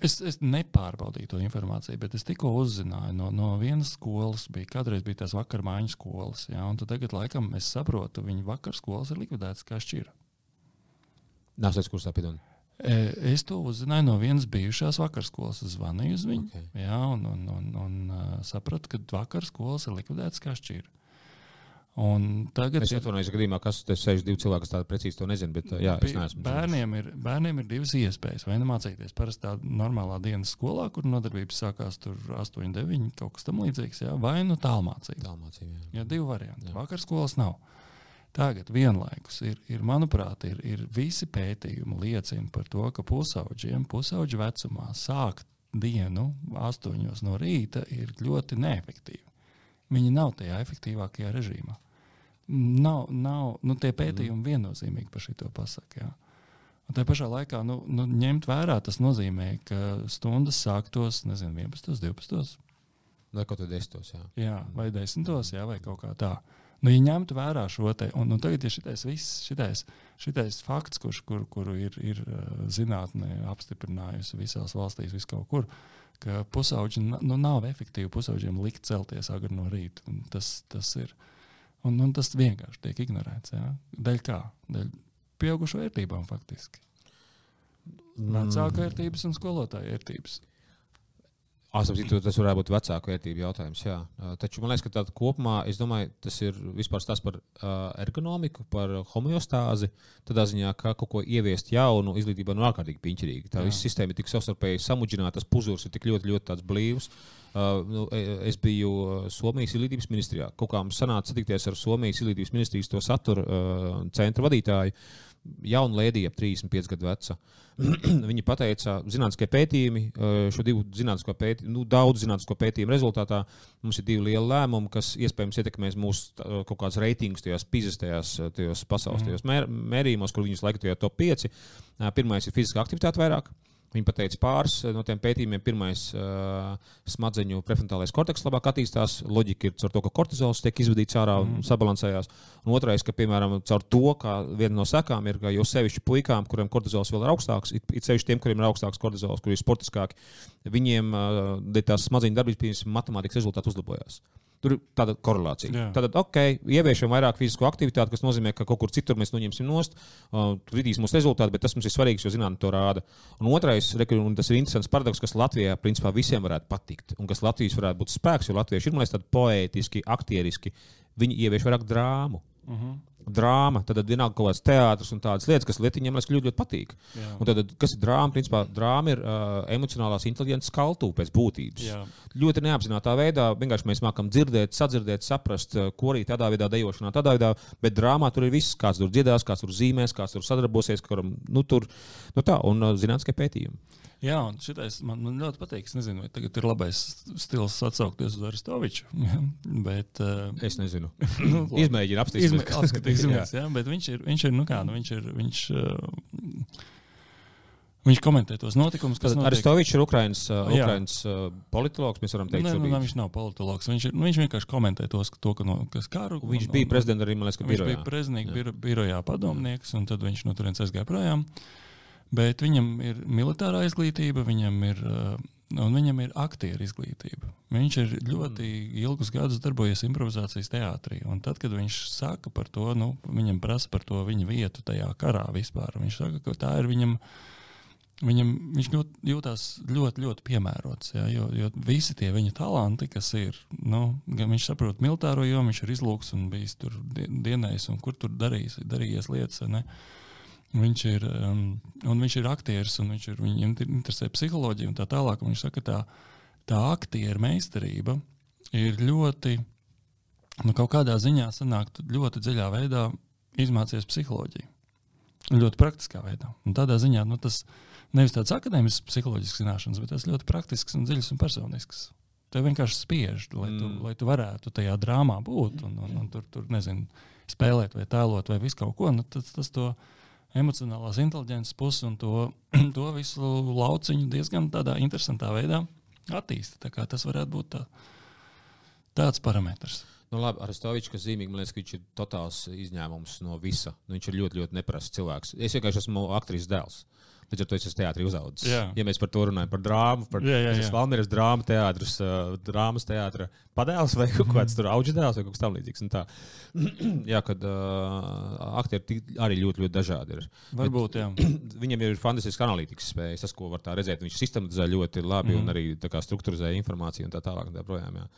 Es, es nepārbaudīju to informāciju, bet es tikko uzzināju no, no vienas skolas, bija kādreiz bija tās vakar mājiņu skolas. Ja? Tagad, laikam, es saprotu, viņu vakar skolas ir likvidētas kā šķira. Nāc, tas kursā pidoni. E, es to uzzināju no vienas bijušās vakarskolas. Es zvanīju uz viņu okay. jā, un, un, un, un uh, sapratu, ka vakarskolas ir likvidētas kā šķīra. Un tagad es atvainojos, gadījumā, kas te sēž divi cilvēki, kas tādu precīzi to nezina. Bet, jā, bērniem, ir, bērniem ir divas iespējas. Vai nu mācīties parasti tādā normālā dienas skolā, kur nodarbības sākās 8, 9, kaut kas tamlīdzīgs, vai nu tālmācība. Tālmācība. Jā, jā divi varianti. Vakarskolas nav. Tagad vienlaikus ir, ir manuprāt, ir, ir visi pētījumi liecina par to, ka pusauģiem, pusauģu vecumā sākt dienu astoņos no rīta ir ļoti neefektīvi. Viņi nav tajā efektīvākajā režīmā. Nav, nav nu, tie pētījumi viennozīmīgi par šo pasaku. Jā. Un tā pašā laikā nu, nu, ņemt vērā tas nozīmē, ka stundas sāktos nezinu, 11, 12. Vai kaut kādā 10. Jā. jā, vai 10. Jā, vai kaut kā tā. Nu, ja ņemtu vērā šo te, un, un tagad ir šitais, viss, šitais, šitais fakts, kurš, kur, kuru ir, ir uh, zinātnē apstiprinājusi visās valstīs, vis kaut kur, ka pusauģi nu, nav efektīvi pusauģiem likt celties agri no rīta. Tas, tas ir. Un, un tas vienkārši tiek ignorēts. Ja? Dēļ kā? Dēļ pieaugušo vērtībām faktiski. Vecāku vērtības un skolotāju vērtības. Asapzītu, tas varētu būt vecāku vērtību jautājums. Jā. Taču man liekas, ka tādā kopumā domāju, tas ir vispār tas par ergonomiku, par homeostāzi. Tādā ziņā, ka kaut ko ieviest jaunu izglītībā nav ārkārtīgi piņķirīgi. Tā jā. visa sistēma ir tik savstarpēji samudžināta, tas puzurs ir tik ļoti, ļoti blīvs. Uh, nu, es biju Somijas izglītības ministrijā. Kaut kā mums sanāca satikties ar Somijas izglītības ministrijas to satura uh, centra vadītāju. Jauna lēdija, ap 35 gadu veca. [CLEARS THROAT] Viņi teica, ka zinātniskie pētījumi, šo divu zinātnisko pētījumu, nu, daudz zinātnisko pētījumu rezultātā mums ir divi lieli lēmumi, kas iespējams ietekmēs mūsu kaut kādas reitingus, tajās pizas, tajās, tajos pasaules tajos mēr, mērījumos, kur viņas laikam tajā top 5. Pirmais ir fiziskā aktivitāte vairāk. Viņi pateica pāris eh, no tiem pētījumiem. Pirmais uh, smadzeņu prefrontālais korteks labāk attīstās. Loģika ir caur to, ka kortizols tiek izvadīts ārā un mm. sabalansējās. Un otrais, ka, piemēram, caur to, ka viena no sekām ir, ka jau sevišķi puikām, kuriem kortizols vēl ir augstāks, it, it sevišķi tiem, kuriem ir augstāks kortizols, kuriem ir sportiskāki, viņiem uh, tās smadzeņu darbības, matemātikas rezultāti uzlabojās. Tur ir tāda korelācija. Jā. Tad, ok, ieviešam vairāk fizisko aktivitāti, kas nozīmē, ka kaut kur citur mēs noņemsim nost, uh, kritīs mūsu rezultāti, bet tas mums ir svarīgs, jo zinātnē to rāda. Un otrais, un tas ir interesants paradoks, kas Latvijā principā visiem varētu patikt, un kas Latvijas varētu būt spēks, jo latvieši ir, man liekas, poētiski, aktieriski, viņi ievieš vairāk drāmu. Uh mhm. -huh. Drāma, tad, tad vienalga kaut kāds teātris un tādas lietas, kas Lietuviem ļoti, ļoti patīk. Tad, kas ir drāma? Principā drāma ir uh, emocionālās inteligences kaltū pēc būtības. Jā. Ļoti neapzināta veidā, vienkārši mēs mākam dzirdēt, sadzirdēt, saprast, ko arī tādā veidā dejošanā, tādā veidā, bet drāmā tur ir viss, kāds tur dziedās, kāds tur zīmēs, kāds tur sadarbosies, kuram, nu, tur, nu tā, un uh, zinātniskie pētījumi. Jā, un šitais man, man ļoti patīk. Es nezinu, vai tagad ir labais stils atsaukties uz Aristoviču. [LAUGHS] Ja? Bet, uh, es nezinu. [CLEARS THROAT] nu, [LAUGHS] Izmēģinu apstīties. Apskatīsimies, [LAUGHS] jā, bet viņš ir, viņš ir, nu kā, nu, viņš ir, viņš, uh, Viņš komentē tos notikumus, kas notiek. Aristovičs ir Ukraiņas uh, uh, politologs. Mēs varam teikt, ka nu, viņš nav politologs. Viņš, ir, nu, viņš vienkārši komentē tos, to, ka no, kas karu. Viņš un, bija prezidents arī Malēskā birojā. Viņš bija prezidents biro, birojā padomnieks, un tad viņš no turienes aizgāja projām. Bet viņam ir militārā izglītība, viņam ir, uh, un viņam ir aktieru izglītība. Viņš ir ļoti mm. ilgus gadus darbojies improvizācijas teātrī. Tad, kad viņš saka par to, nu, viņam prasa par to viņa vietu tajā karā vispār, viņš saka, ka tā ir viņam Viņam, viņš ļoti, jūtas ļoti, ļoti piemērots. Ja, jo, jo visi tie viņa talanti, kas ir, nu, viņš saprot militāro jomu, viņš ir izlūks un bijis tur dienējis un kur tur darījis, darījies lietas. Ne? Viņš ir, um, viņš ir aktieris un viņš ir, viņam interesē psiholoģija un tā tālāk. Viņš saka, ka tā, tā aktieru meistarība ir ļoti, nu, kaut kādā ziņā sanākt ļoti dziļā veidā izmācīties psiholoģiju. Ļoti praktiskā veidā. Un tādā ziņā nu, tas nevis tādas akadēmiskas psiholoģiskas zināšanas, bet tas ļoti praktisks un dziļs un personisks. Tev vienkārši spiež, lai tu, mm. lai tu varētu tajā drāmā būt un, un, un tur, tur nezinu, spēlēt vai tēlot vai visu kaut ko. Nu, tas, tas to emocionālās inteligences pusi un to, [CLEARS THROAT] to visu lauciņu diezgan tādā interesantā veidā attīsta. Tas varētu būt tā, tāds parametrs. Nu, labi, Aristovičs, kas zīmīgi, man liekas, ka viņš ir totāls izņēmums no visa. Nu, viņš ir ļoti, ļoti neparasts cilvēks. Es vienkārši esmu aktris dēls. Līdz ar to es esmu teātrī uzaugusi. Ja mēs par to runājam, par drāmu, par Valmīras drāmu teātrus, uh, drāmas teātra padēls vai [LAUGHS] kaut kāds tur auģis dēls vai kaut kas tamlīdzīgs. [CLEARS THROAT] jā, kad uh, aktieri arī ļoti, ļoti dažādi ir. Varbūt, Bet, [CLEARS THROAT] viņam ir fantastisks analītikas spējas, tas, ko var tā redzēt. Viņš sistematizē ļoti labi mm -hmm. un arī struktūrizē informāciju un tā tālāk. Un tā projām, jā.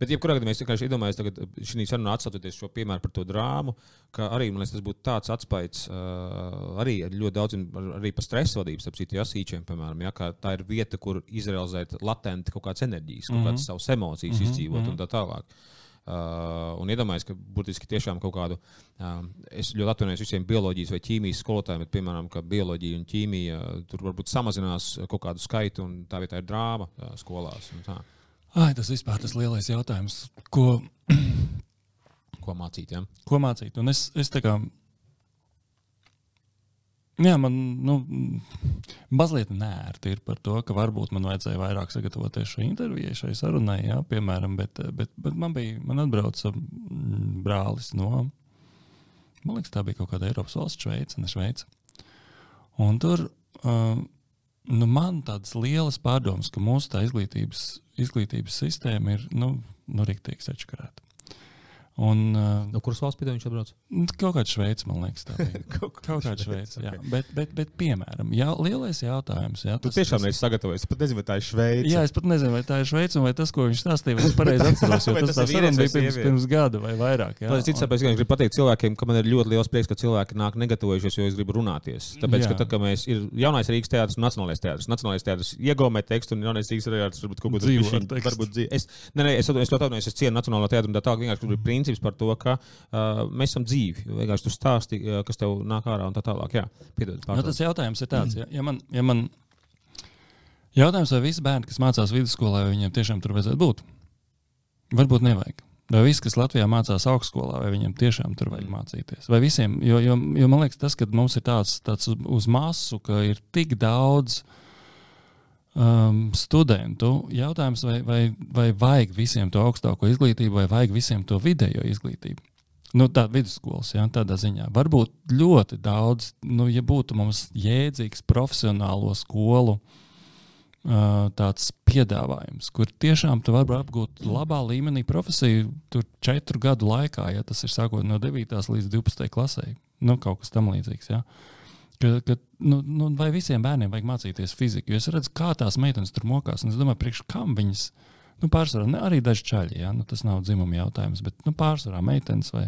Bet, jebkurā gadījumā, es vienkārši iedomājos, ka šī sarunā atsaucoties šo piemēru par to drāmu, ka arī liekas, tas būtu tāds atspējs uh, arī ļoti daudziem, arī par stresa vadības, ap citu jasīčiem, piemēram, ja, tā ir vieta, kur izrealizēt latenti kaut kādas enerģijas, kaut mm -hmm. kādas savas emocijas mm -hmm. izdzīvot un tā tālāk. Uh, un iedomājieties, ka burtiski tiešām kaut kādu, uh, es ļoti atvainojos visiem bioloģijas vai ķīmijas skolotājiem, bet, piemēram, ka bioloģija un ķīmija tur varbūt samazinās kaut kādu skaitu, un tā vietā ir drāma uh, skolās. Ai, tas vispār tas lielais jautājums, ko, ko mācīt. Ja? Ko mācīt? Un es, es tā kā. Jā, man nu, mazliet nērti ir par to, ka varbūt man vajadzēja vairāk sagatavoties šai intervijai, šai sarunai, jā, piemēram, bet, bet, bet man bija, man atbrauca brālis no, man liekas, tā bija kaut kāda Eiropas valsts, Šveice, ne Šveice. Un tur uh, nu, man tādas lielas pārdomas, ka mūsu izglītības, izglītības sistēma ir nu, nu, rīktīgi sačakarēta. Un, uh, no kuras valsts viņš atbrauc? Nu, kaut kāda Šveice, man liekas, tā ir. [LAUGHS] kaut kāda Šveice. Okay. Bet, bet, bet, piemēram, jā, lielais jautājums. Jā, tas, tu tiešām neesi sagatavojies. Es pat nezinu, vai tā ir Šveice. Jā, es pat nezinu, vai tā ir Šveice, vai tas, ko viņš stāstīja, vai es pareizi [LAUGHS] atceros. Jo tas, tas bija pirms, pirms gada vai vairāk. Jā, tas ir cits, es gribu pateikt cilvēkiem, ka man ir ļoti liels prieks, ka cilvēki nāk negatavojušies, jo es gribu runāties. Tāpēc, jā. ka tā, ka mēs ir jaunais Rīgas teātris un nacionālais teātris. Nacionālais teātris iegūmē tekstu un jaunais Rīgas teātris varbūt kaut ko dzīvo. Es, ne, ne, es, es, es to atvainojos, es cienu nacionālo teātru un tā tālāk. Vienkārši ir princips par to, ka uh, mēs esam dzīvi. Vienkārši tu stāsti, uh, kas tev nāk ārā un tā tālāk. Jā, piedod, nu, tas jautājums ir tāds, ja, ja man. Ja man Jautājums, vai visi bērni, kas mācās vidusskolā, viņiem tiešām tur vajadzētu būt? Varbūt nevajag. Vai visi, kas Latvijā mācās augstskolā, vai viņiem tiešām tur vajag mācīties? Vai visiem? Jo, jo, jo man liekas, tas, ka mums ir tāds, tāds uz, uz masu, ka ir tik daudz um, studentu, jautājums, vai, vai, vai vajag visiem to augstāko izglītību, vai vajag visiem to vidējo izglītību? Nu, tā vidusskolas, jā, tādā ziņā. Varbūt ļoti daudz, nu, ja būtu mums jēdzīgs profesionālo skolu uh, tāds piedāvājums, kur tiešām tu vari apgūt labā līmenī profesiju tur četru gadu laikā, ja tas ir sākot no 9. līdz 12. klasē. Nu, kaut kas tam līdzīgs. Ja. Ka, ka, nu, nu, vai visiem bērniem vajag mācīties fiziku? Jo es redzu, kā tās meitenes tur mokās, un es domāju, priekš kam viņas Nu, pārsvarā ne, arī daži čaļi, ja? nu, tas nav dzimuma jautājums, bet nu, pārsvarā meitenes vai,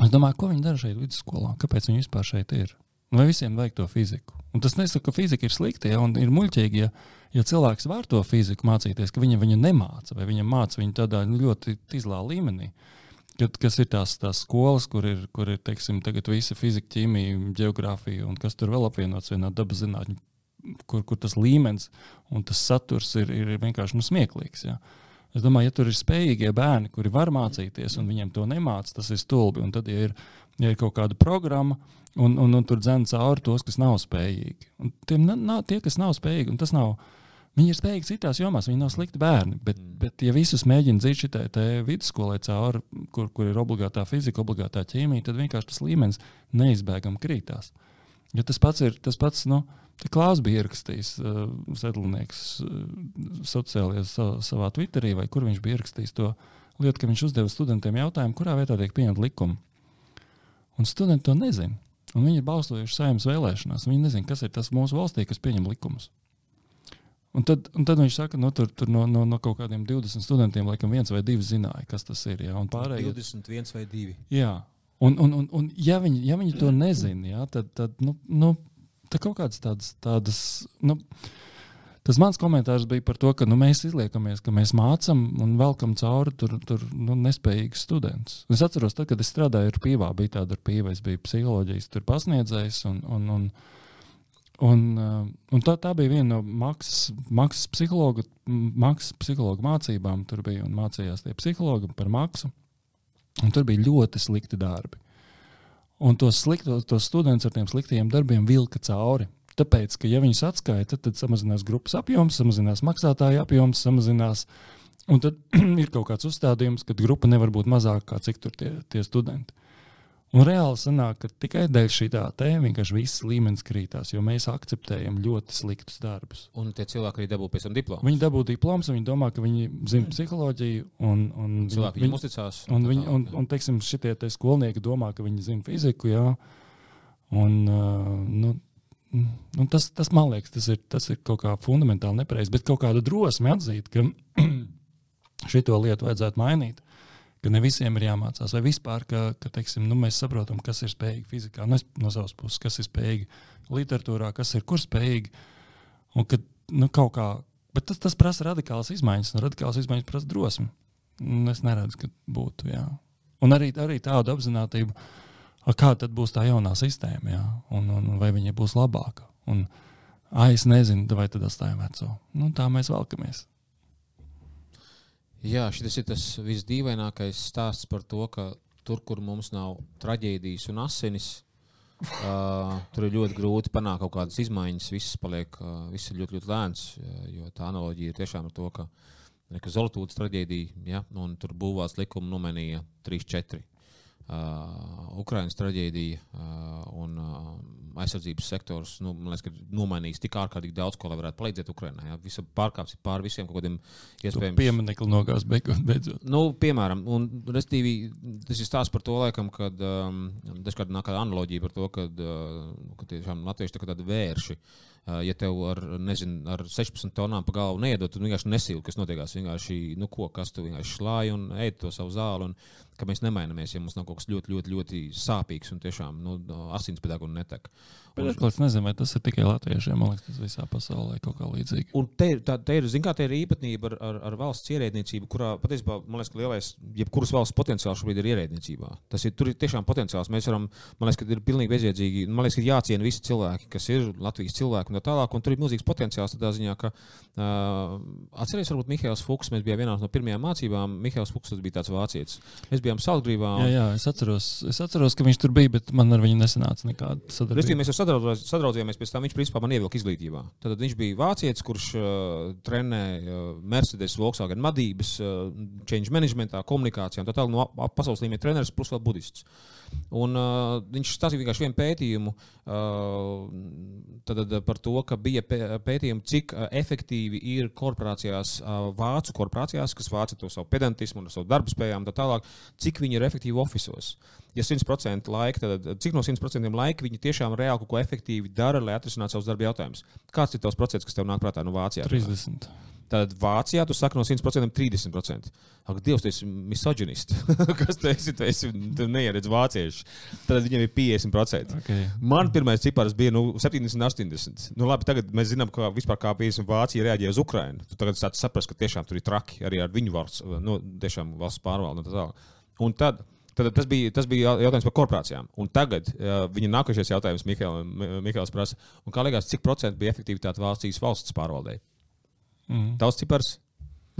Es domāju, ko viņi dara šeit vidusskolā, kāpēc viņi vispār šeit ir. Vai visiem vajag to fiziku? Un tas nesaka, ka fizika ir slikta, ja ir muļķīgi, ja, ja cilvēks var to fiziku mācīties, ka viņa viņu nemāca, vai viņa māca viņu tādā nu, ļoti tīzlā līmenī. Kad, kas ir tās, tās skolas, kur ir, kur ir teiksim, visa fizika, ķīmija, geogrāfija un kas tur vēl apvienots vienā dabas zinātnē, kur, kur tas līmenis un tas saturs ir, ir vienkārši nu, smieklīgs. Ja? Es domāju, ja tur ir spējīgie bērni, kuri var mācīties, un viņiem to nemāca, tas ir stulbi. Un tad, ja ir, ja ir kaut kāda programma, un, un, un tur dzēna cauri tos, kas nav spējīgi. Un tiem nav tie, kas nav spējīgi, un tas nav. Viņi ir spējīgi citās jomās, viņi nav slikti bērni. Bet, mm. bet ja visus mēģina dzīt šitai vidusskolai cauri, kur, kur ir obligātā fizika, obligātā ķīmija, tad vienkārši tas līmenis neizbēgami krītās. Ja tas pats ir tas pats, nu, Klāsts bija ierakstījis uh, Sedlnieks uh, sociālajā savā, savā Twitterī, vai kur viņš bija ierakstījis to lietu, ka viņš uzdeva studentiem jautājumu, kurā vietā tiek pieņemta likuma. Un studenti to nezina. Un viņi ir balstojuši saimnes vēlēšanās. Viņi nezina, kas ir tas mūsu valstī, kas pieņem likumus. Un tad, un tad viņš saka, ka nu, tur, tur no, no, no kaut kādiem 20 studentiem, laikam, viens vai divi zināja, kas tas ir. Jā, pārējie 21 vai 2. Jā, un, un, un, un ja, viņi, ja viņi to nezina, jā, tad, tad, nu, nu, tad kaut kādas tādas. tādas nu, Tas mans komentārs bija par to, ka nu, mēs izliekamies, ka mēs mācām un velkam cauri tur, tur nu, nespējīgus studentus. Es atceros, tad, kad es strādāju ar pīvā, bija tāda ar pīvā, es biju psiholoģijas pasniedzējs. Un, un, un, un, uh, un tā, tā bija viena no maksas, maksas, psihologa, maksas psihologa mācībām. Tur bija un mācījās tie psihologi par maksu. Tur bija ļoti slikti darbi. Un tos, sliktos, tos studentus ar tiem sliktiem darbiem vilka cauri. Tāpēc, ka ja viņus atskaita, tad samazinās grupas apjoms, samazinās maksātāju apjoms, samazinās. Un tad [CLEARS THROAT] ir kaut kāds uzstādījums, ka grupa nevar būt mazāka kā cik tur tie, tie studenti. Un reāli sanāk, ka tikai dēļ šī tā vienkārši viss līmenis krītās, jo mēs akceptējam ļoti sliktus darbus. Un tie cilvēki arī dabū pēc tam diplomu. Viņi dabū diplomus, un viņi domā, ka viņi zina psiholoģiju. Un, un cilvēki viņiem uzticās. Un, un, viņi, un, un, teiksim, šitie te skolnieki domā, ka viņi zina fiziku. Jā. Un, uh, nu, Nu, tas, tas man liekas, tas ir, tas ir kaut kā fundamentāli nepareizi. Bet kaut kāda drosme atzīt, ka [CLEARS THROAT] šo lietu vajadzētu mainīt. Ka ne visiem ir jāmācās, vai vispār, ka, ka teiksim, nu, mēs saprotam, kas ir spējīgi fizikā, nu, no savas puses, kas ir spējīgi literatūrā, kas ir kur spējīgi. Un ka nu, kā, bet tas, tas prasa radikālas izmaiņas, un radikālas izmaiņas prasa drosmi. Un es neredzu, ka būtu. Jā. Un arī, arī tādu apziņotību, Kāda būs tā jaunā sistēma, jā? un, un vai viņa būs labāka? Un, ai, es nezinu, vai tad atstājam veco. Nu, tā mēs velkamies. Jā, šis ir tas visdīvainākais stāsts par to, ka tur, kur mums nav traģēdijas un asinis, uh, tur ir ļoti grūti panākt kaut kādas izmaiņas. Viss paliek uh, viss ir ļoti, ļoti lēns. Jo tā analoģija ir tiešām ar to, ka, ka Zolotūdas traģēdija, ja, un tur būvās likuma nomainīja 3-4 uh, Ukraiņas traģēdija uh, un uh, aizsardzības sektors nu, liekas, nomainījis tik ārkārtīgi daudz, ko lai varētu palīdzēt Ukraiņai. Ja? Visa pārkāpjas pāri visiem kaut kādiem iespējamiem. Pieminekli nogās beidzot. Nu, piemēram, un, restīvi, tas ir stāsts par to, laikam, kad um, dažkārt nāk kāda analoģija par to, kad, uh, ka tiešām latvieši tā kā tādi vērši. Uh, ja tev ar, nezinu, ar 16 tonām pa galvu neiedod, tad vienkārši nesilti, kas notiekās. Vienkārši, nu, ko, kas tu vienkārši šlāji un ej to savu zāli. Un, ka mēs nemainamies, ja mums nav kaut kas ļoti, ļoti, ļoti sāpīgs un tiešām nu, asinspedagogu netek. Bet un, es nezinu, vai tas ir tikai latviešiem. Man liekas, tas visā pasaulē kaut kā līdzīgi. Un te, tā, te ir, kā, te ir īpatnība ar, ar, ar valsts ierēdniecību, kurā patiesībā man liekas, ka lielais, jebkuras valsts potenciāls šobrīd ir ierēdniecībā. Tas ir, ir tiešām potenciāls. Mēs varam, man liekas, ka ir pilnīgi bezjēdzīgi. Man liekas, ka jāciena visi cilvēki, kas ir Latvijas cilvēki un tā tālāk. Un tur ir milzīgs potenciāls tādā ziņā, ka uh, atcerieties, varbūt Mihails Fuchs, mēs bijām vienā no pirmajām mācībām. Mihails Fuchs bija tāds vācietis. Mēs bijām Salgrīvā. Un... Jā, jā, es atceros, es atceros, ka viņš tur bija, bet man ar viņu nesanāca nekāda sadarbība sadraudzījāmies pēc tam, viņš principā man ievilka izglītībā. Tad viņš bija vācietis, kurš uh, trenēja uh, Mercedes, Volkswagen vadības, uh, change managementā, komunikācijā un tā tālāk no pasaules līmeņa treneris plus vēl budists. Un, uh, viņš stāstīja vienkārši vienu pētījumu uh, tad, par to, ka bija pētījumi, cik uh, efektīvi ir korporācijās, uh, vācu korporācijās, kas vāca to savu pedantismu un savu darbu spējām, tā tālāk, cik viņi ir efektīvi oficiālos ja 100% laika, tad cik no 100% laika viņi tiešām reāli kaut ko efektīvi dara, lai atrisinātu savus darba jautājumus? Kāds ir tavs procents, kas tev nāk prātā no Vācijā? 30. Tad Vācijā tu saki no 100% 30%. Ak, Dievs, tas ir misoģinists. [LAUGHS] Kas tu esi? Tu, esi, tu neieredzi vāciešu. Tad viņam ir 50%. Okay. Man pirmais cipars bija nu, 70, 80. Nu, labi, tagad mēs zinām, kā vispār kā 50 Vācija reaģēja uz Ukrajinu. Tu tagad sāc saprast, ka tiešām tur ir traki arī ar viņu valsts, nu, tiešām valsts pārvaldu un tā tālāk. Un tad Tad tas bija, tas bija jautājums par korporācijām. Un tagad uh, viņa nākošais jautājums Mikls prasa, kā liekas, cik procentu bija efektivitāte valstīs valsts pārvaldē? Mm. Tavs cipars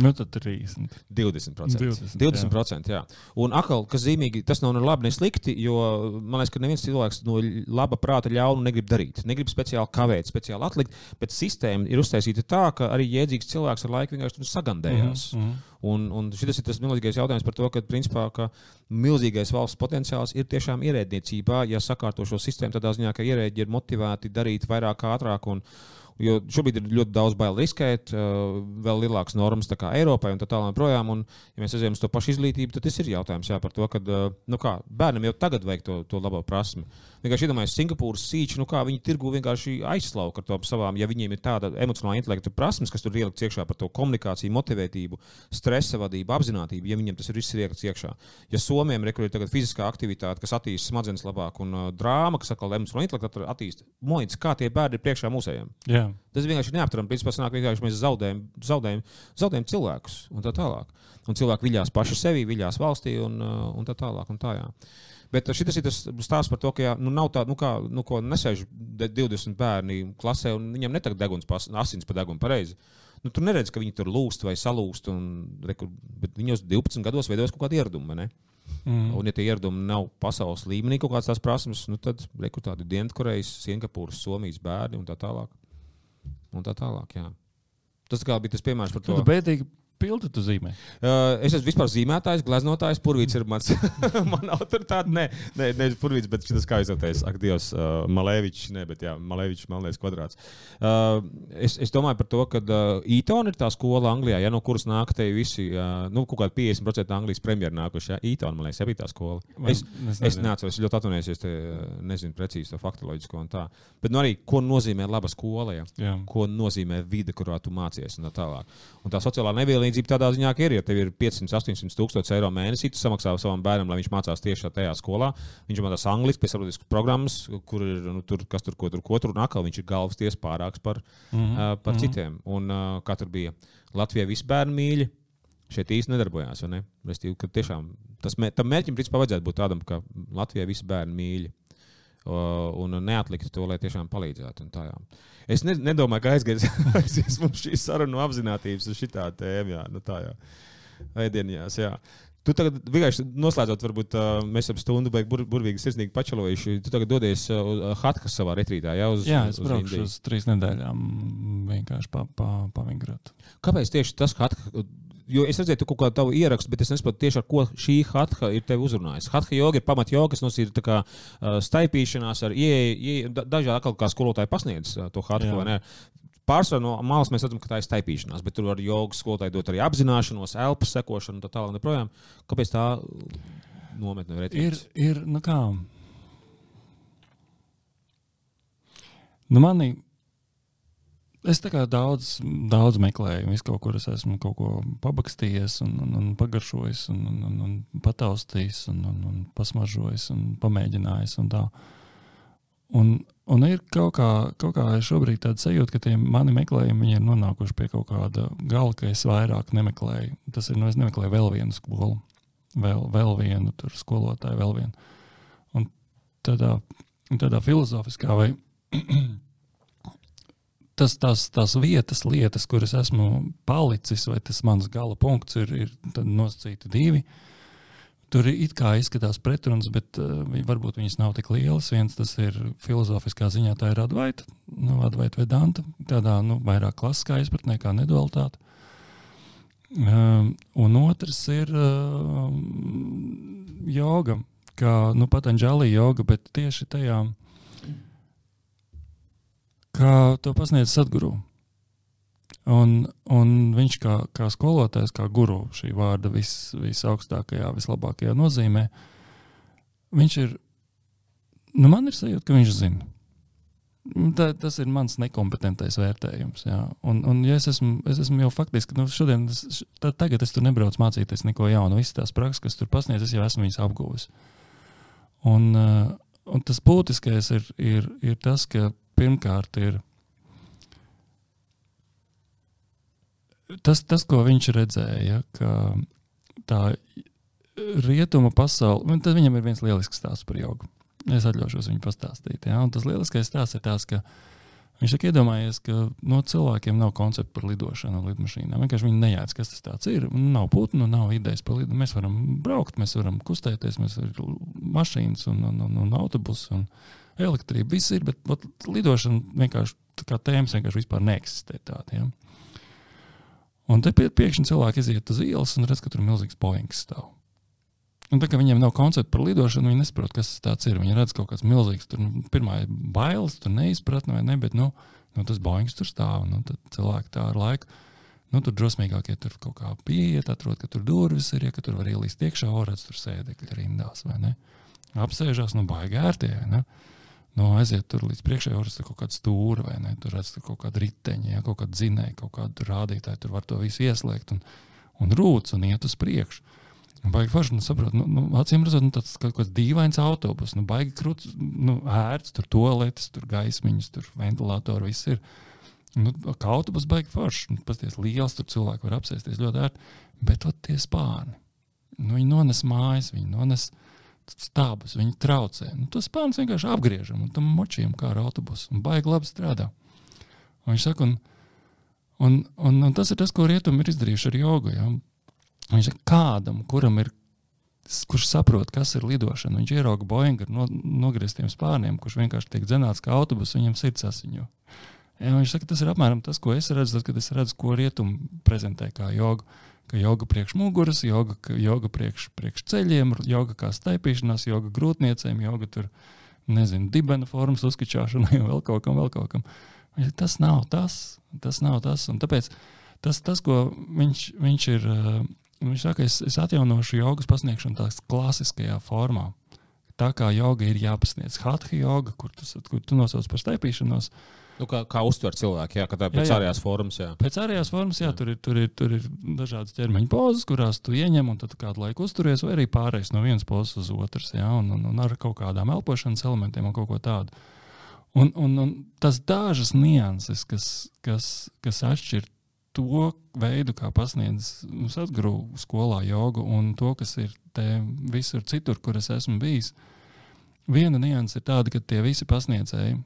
Nu, tad 30. 20%. 20%, 20% jā. Jā. Un atkal, kas zīmīgi, tas nav ne labi, ne slikti, jo man liekas, ka neviens cilvēks no laba prāta ļaunu negrib darīt. Negrib speciāli kavēt, speciāli atlikt, bet sistēma ir uztaisīta tā, ka arī jēdzīgs cilvēks ar laiku vienkārši sagandējās. Mm -hmm. Un, un šis ir tas milzīgais jautājums par to, ka, principā, ka milzīgais valsts potenciāls ir tiešām ierēdniecībā, ja sakārto šo sistēmu tādā ziņā, ka ierēģi ir motivēti darīt vairāk, ātrāk. Un, Jo šobrīd ir ļoti daudz bail riskēt, vēl lielākas normas Eiropai un tā tālāk. Un, ja mēs aizējām uz to pašu izglītību, tad tas ir jautājums jā, par to, ka nu kā, bērnam jau tagad vajag to, to labo prasmi. Vienkārši iedomājieties, Singapūras sīči, nu kā viņi tirgu vienkārši aizslauka ar to savām, ja viņiem ir tāda emocionāla intelekta prasmes, kas tur ielikts iekšā par to komunikāciju, motivētību, stresa vadību, apziņotību, ja viņiem tas ir viss ielikts iekšā. Ja Somijam ir tagad fiziskā aktivitāte, kas attīstīja smadzenes labāk, un uh, drāma, kas atkal emocionāla intelekta attīstīja, mojas, kā tie bērni ir priekšā mūsējiem. Yeah. Tas vienkārši ir neaptverami. Principā sanāk, vienkārši mēs zaudējam, zaudējam, zaudējam cilvēkus un tā tālāk. Un cilvēki viļās paši sevi, viļās valstī un, uh, un tā tālāk. Un tā, jā. Bet šis ir tas stāsts par to, ka jā, nu, nav tā, nu, kā, nu, ko nesēž 20 bērni klasē un viņiem netek deguns, pas, asins pa degunu pareizi. Nu, tur neredz, ka viņi tur lūst vai salūst. Un, reku, bet viņos 12 gados veidojas kaut kāda ieraduma. Mm. Un, ja tie ieradumi nav pasaules līmenī, kaut kādas tās prasmes, nu, tad reku tādi Dienvidkorejas, Singapūras, Somijas bērni un tā tālāk. Un tā tālāk jā. Tas tā bija tas piemērs par to. Tad bēdīgi bildi tu zīmē? Uh, es esmu vispār zīmētājs, gleznotājs. Purvīts ir mans [LAUGHS] man autoritāte. Nē, nē, nē Purvīts, bet šis kā izvērtējis. Ak, Dievs, uh, Malēvičs, ne, bet jā, Malēvičs, Malēvičs kvadrāts. Uh, es, es domāju par to, ka uh, Eton ir tā skola Anglijā, ja, no kuras nāk te visi, uh, nu, kaut kādi 50% Anglijas premjeri nākuši. Ja? Eton, man liekas, ir tā skola. Es, es, es neatceros, es ļoti atvainojos, es te, nezinu precīzi to faktoloģisko un tā. Bet nu, arī, ko nozīmē laba skola, ja? Jā. ko nozīmē vide, kurā tu mācies un tā tālāk. Un tā sociālā nevienlīdzība palīdzība tādā ziņā, ka ir, ja tev ir 500, 800 tūkstoši eiro mēnesī, tu samaksā savam bērnam, lai viņš mācās tieši tajā skolā. Viņš mācās angļuiski, pēc starptautiskas programmas, kur ir nu, tur, kas tur ko tur, ko tur un atkal viņš ir galvas tiesa pārāks par, mm -hmm. uh, par mm -hmm. citiem. Un uh, kā tur bija Latvijā visi bērni mīļi. Šeit īstenībā nedarbojās. Ne? Restīvi, tiešām, tas, tam mērķim principā vajadzētu būt tādam, ka Latvijā visi bērni mīļi un neatlikt to, lai tiešām palīdzētu. Es ne, nedomāju, ka aizgājis, [LAUGHS] mums šī saruna no apziņotības uz šitā tēma. Jā, nu tā jā. Ēdienījās, jā. Tu tagad vienkārši noslēdzot, varbūt mēs ap stundu beigām bur, burvīgi sirsnīgi pačalojuši. Tu tagad dodies Hatkas savā retrītā, jā, uz, jā es uz braukšu Indiju. uz trīs nedēļām vienkārši pa, pa, pavingrot. Kāpēc tieši tas Hatka? Jo es redzēju, kaut kādu tavu ierakstu, bet es nesaprotu tieši ar ko šī hatha ir tevi uzrunājusi. Hatha joga ir pamat joga, kas mums ir kā, uh, staipīšanās ar ieeju, dažādi atkal kā skolotāji pasniedz uh, to hatha. Pārsvarā no malas mēs redzam, ka tā ir staipīšanās, bet tur var jogas skolotāji dot arī apzināšanos, elpas sekošanu un tā tālāk. Kāpēc tā nometne ir? Ir, nu kā. Nu, mani Es tā kā daudz, daudz meklēju, visu kaut kur es esmu kaut ko pabakstījies, un, un, un pagaršojis, un, un, un, un pataustījis, un, un, un pasmažojis, un pamēģinājis. Un tā. un, un ir kaut kā, kaut kā šobrīd tāda sajūta, ka tie mani meklējumi ir nonākuši pie kaut kāda gala, ka es vairāk nemeklēju. Tas ir, nu, es nemeklēju vēl vienu skolu, vēl, vēl vienu skolotāju, vēl vienu. Un tādā, tādā filozofiskā vai [CLEARS THROAT] tas, tās, tās vietas, lietas, kuras esmu palicis, vai tas mans gala punkts ir, ir nosacīti divi. Tur it kā izskatās pretrunas, bet uh, varbūt viņas nav tik lielas. Viens tas ir filozofiskā ziņā, tā ir advaita, nu, advaita vedanta, tādā nu, vairāk klasiskā izpratnē, kā nedualitāte. Um, un otrs ir uh, joga, kā nu, patanģālī joga, bet tieši tajā kā to pasniedz Sadguru. Un, un viņš kā, kā skolotājs, kā guru šī vārda vis, visaugstākajā, vislabākajā nozīmē, viņš ir, nu man ir sajūta, ka viņš zina. Tā, tas ir mans nekompetentais vērtējums. Jā. Un, un ja es, esmu, es esmu jau faktiski, nu, šodien, es, tā, tagad es tur nebraucu mācīties neko jaunu. Visas tās prakses, kas tur pasniedz, es jau esmu viņas apguvis. Un, uh, un tas būtiskais ir, ir, ir tas, ka pirmkārt ir tas, tas, ko viņš redzēja, ka tā rietuma pasaule, tad viņam ir viens lielisks stāsts par jogu. Es atļaušos viņu pastāstīt. Ja? Un tas lieliskais stāsts ir tas, ka viņš ir iedomājies, ka no cilvēkiem nav koncepta par lidošanu un lidmašīnām. Vienkārši viņi nejāc, kas tas ir. Nav putnu, nav idejas par lidošanu. Mēs varam braukt, mēs varam kustēties, mēs varam mašīnas un, un, un, un autobusu un elektrību. Viss ir, bet, bet lidošana vienkārši kā tēmas vienkārši vispār neeksistē tāda. Ja? Un te pēkšņi cilvēki iziet uz ielas un redz, ka tur ir milzīgs poings stāv. Un tā kā viņiem nav koncepta par lidošanu, viņi nesaprot, kas tas ir. Viņi redz kaut kāds milzīgs, tur nu, pirmā ir bailes, tur neizpratne vai ne, bet nu, nu, tas boings tur stāv. Nu, tad cilvēki tā ar laiku. Nu, tur drosmīgākie tur kaut kā pieiet, atrod, ka tur durvis ir, ja tur var ielīst iekšā, orāts tur sēdekļi rindās vai ne. Apsēžās, nu, baigi ērtie. Ne? Nu, aiziet tur līdz priekšējai, tur ir kaut kāda stūra, vai ne? Tur redz kaut kāda riteņa, ja? kaut kāda dzinēja, kaut kāda rādītāja. Tur var to visu ieslēgt un, un rūc un iet uz priekšu. Baigi forši, nu, saprot, nu, nu, acīm redzot, nu, tāds kaut kāds dīvains autobus, nu, baigi krūts, nu, ērts, tur toaletes, tur gaismiņas, tur ventilatori, viss ir. Nu, kā autobus baigi forši, nu, pasties liels, tur cilvēki var apsēsties ļoti ērti, bet ot tie spārni. Nu, viņi nones mājas, viņi nones stābus, viņi traucē. Nu, tos spārnus vienkārši apgriežam un tam močījam kā ar autobusu, baigi labi strādā. Un viņš saka, un, un, un, un tas ir tas, ko rietumi ir izdarījuši ar jogu. Ja? Viņš ir kādam, kuram ir, kurš saprot, kas ir lidošana. Viņš ierauga Boeing ar no, nogrieztiem spārniem, kurš vienkārši tiek dzenāts kā autobus, viņam sirds asiņo. Ja, viņš saka, tas ir apmēram tas, ko es redzu, tad, kad es redzu, ko rietumu prezentē kā jogu. Ka joga priekš muguras, joga, joga priekš, priekš ceļiem, joga kā staipīšanās, joga grūtniecēm, joga tur, nezinu, dibena formas uzskačāšanai un vēl kaut kam, vēl kaut kam. Tas nav tas, tas nav tas. Un tāpēc tas, tas ko viņš, viņš ir Viņš saka, es, es atjaunošu jogas pasniegšanu tādā klasiskajā formā. Tā kā joga ir jāpasniedz hatha joga, kur, tas, kur tu nosauc par steipīšanos. Nu, kā, kā uztver cilvēki, jā, tā ir pēc jā, jā. ārējās formas. Jā. Pēc ārējās formas, jā, jā. Tur, ir, tur, ir, tur ir dažādas ķermeņa pozas, kurās tu ieņem un tad kādu laiku uzturies, vai arī pārējais no vienas pozas uz otras, jā, un, un, un ar kaut kādām elpošanas elementiem un kaut ko tādu. Un, un, un tas dažas nianses, kas, kas, kas atšķir to veidu, kā pasniedz Satguru skolā jogu un to, kas ir visur citur, kur es esmu bijis. Viena nianses ir tāda, ka tie visi pasniedzēji,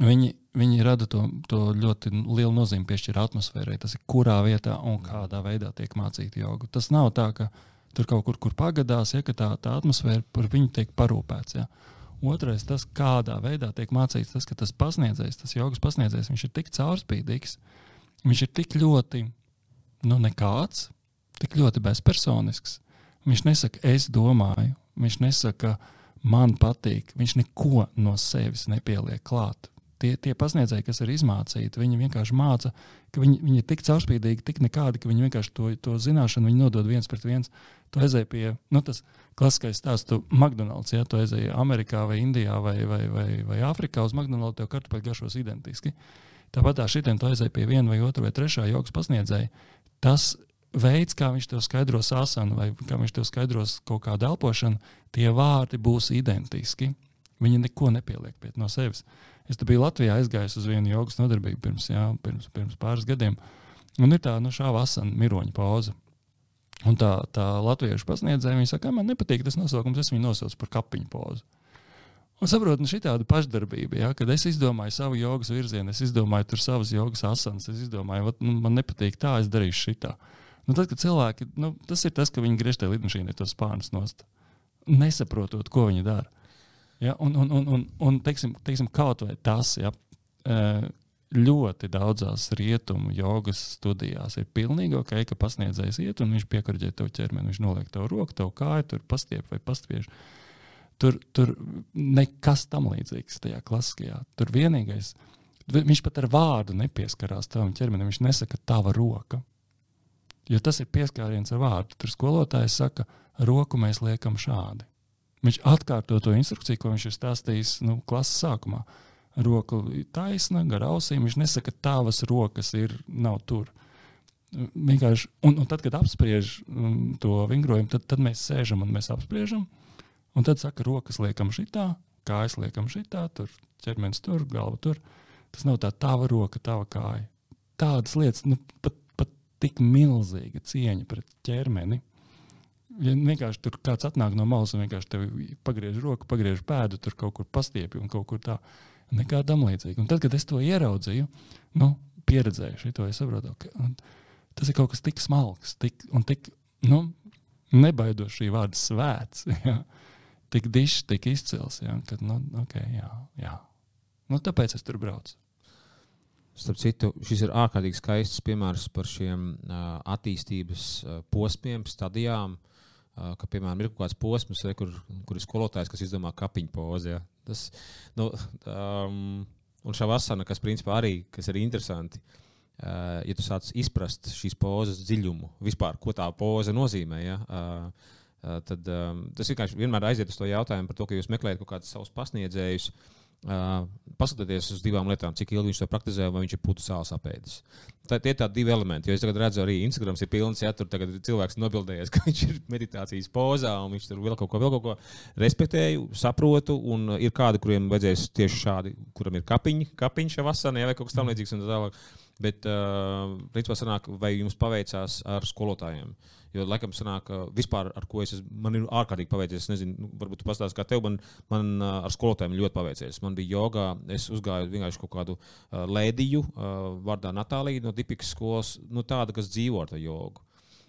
viņi, viņi rada to, to ļoti lielu nozīmi piešķir atmosfērai. Tas ir kurā vietā un kādā veidā tiek mācīta joga. Tas nav tā, ka tur kaut kur, kur pagadās, ja tā, tā atmosfēra par viņu tiek parūpēts. Ja. Otrais, tas, kādā veidā tiek mācīts, tas, ka tas pasniedzējs, tas jogas pasniedzējs, viņš ir tik caurspīdīgs, Viņš ir tik ļoti nu, nekāds, tik ļoti bezpersonisks. Viņš nesaka, es domāju, viņš nesaka, man patīk. Viņš neko no sevis nepieliek klāt. Tie, tie pasniedzēji, kas ir izmācīti, viņi vienkārši māca, ka viņi, viņi ir tik caurspīdīgi, tik nekādi, ka viņi vienkārši to, to zināšanu nodod viens pret viens. Tu aizēji pie, nu, tas klasiskais stāsts, tu McDonald's, ja tu aizēji Amerikā vai Indijā vai, vai, vai, vai Āfrikā uz McDonald's, tev kartupeļu garšos identiski. Tāpat tā šitiem tu aizēji pie viena vai otra vai trešā jogas pasniedzēja. Tas veids, kā viņš tev skaidros asanu vai kā viņš tev skaidros kaut kādu elpošanu, tie vārdi būs identiski. Viņi neko nepieliek pie no sevis. Es biju Latvijā aizgājis uz vienu jogas nodarbību pirms, jā, pirms, pirms pāris gadiem. Un ir tā nu, šāda asana miroņa pauze. Un tā, tā latviešu pasniedzēja, viņa saka, man nepatīk tas nosaukums, es viņu nosaucu par kapiņu pauzi. Un saprotu, nu, šī tāda pašdarbība, ja, kad es izdomāju savu jogas virzienu, es izdomāju tur savas jogas asanas, es izdomāju, vat, nu, man nepatīk tā, es darīšu šitā. Nu, tad, kad cilvēki, nu, tas ir tas, ka viņi griež tajā lidmašīnā tos spārnus nost, nesaprotot, ko viņi dara. Ja, un, un, un, un, un teiksim, teiksim, kaut vai tas, ja, ļoti daudzās rietumu jogas studijās ir pilnīgi ok, ka pasniedzējs iet un viņš piekarģē tev ķermeni, viņš noliek tev roku, tev kāju, tur pastiep vai pastiež. Tur, tur nekas tam līdzīgs tajā klasiskajā. Tur vienīgais, viņš pat ar vārdu nepieskarās tavam ķermenim. Viņš nesaka, tava roka. Jo tas ir pieskāriens ar vārdu. Tur skolotājs saka, roku mēs liekam šādi. Viņš atkārto to instrukciju, ko viņš ir stāstījis nu, klases sākumā. roka taisna, gar ausīm. Viņš nesaka, ka tavas rokas ir, nav tur. Vienkārši, un, un tad, kad apspriež um, to vingrojumu, tad, tad mēs sēžam un mēs apspriežam. Un tad saka, rokas liekam šitā, kājas liekam šitā, tur ķermenis tur, galva tur. Tas nav tā tava roka, tava kāja. Tādas lietas, nu, pat, pat tik milzīga cieņa pret ķermeni. Ja vienkārši tur kāds atnāk no malas un vienkārši tevi pagriež roku, pagriež pēdu, tur kaut kur pastiepjas un kaut kur tā. Nekā tam līdzīga. Un tad, kad es to ieraudzīju, nu, pieredzēju to, es saprotu, ka tas ir kaut kas tik smalks, tik, un tik nu, nebaidošs šī vārda svēts. [LAUGHS] Ja? Tik dišs, tik izcils. Ja? Kad, nu, okay, jā, jā. Nu, tāpēc es tur braucu. Starp citu, šis ir ārkārtīgi skaists piemērs par šiem uh, attīstības uh, posmiem, stadijām. Uh, ka, piemēram, ir kaut kāds posms, re, kur, kur ir skolotājs, kas izdomā kapiņu pozi. Ja? Tas, nu, um, un šā vasarā, kas principā arī kas ir interesanti, uh, ja tu sāc izprast šīs pozas dziļumu, vispār, ko tā poza nozīmē. Ja? Uh, Tad um, tas vienkārši vienmēr aiziet uz to jautājumu par to, ka jūs meklējat kaut kādus savus pasniedzējus, uh, Uh, paskatieties uz divām lietām, cik ilgi viņš to praktizē, vai viņš ir putu sāls apēdis. Tā, tie ir tādi divi elementi. Jo es tagad redzu, arī Instagram ir pilns, ja tur cilvēks nobildējies, [LAUGHS] ka viņš ir meditācijas pozā un viņš tur vēl kaut ko, vēl kaut ko respektēju, saprotu. Un ir kādi, kuriem vajadzēs tieši šādi, kuram ir kapiņi, kapiņš vasarā, vai kaut kas tamlīdzīgs un tā tālāk. Bet, uh, principā, sanāk, vai jums paveicās ar skolotājiem? Uh, Jo, laikam, sanāk, vispār ar ko es esmu, man ir ārkārtīgi paveicies. Es nezinu, nu, varbūt tu pastāstīsi, kā tev, man, man ar skolotājiem ļoti paveicies. Man bija jogā, es uzgāju vienkārši kaut kādu uh, lēdiju, uh, vārdā Natālija no Dipikas skolas, nu, tāda, kas dzīvo ar to jogu.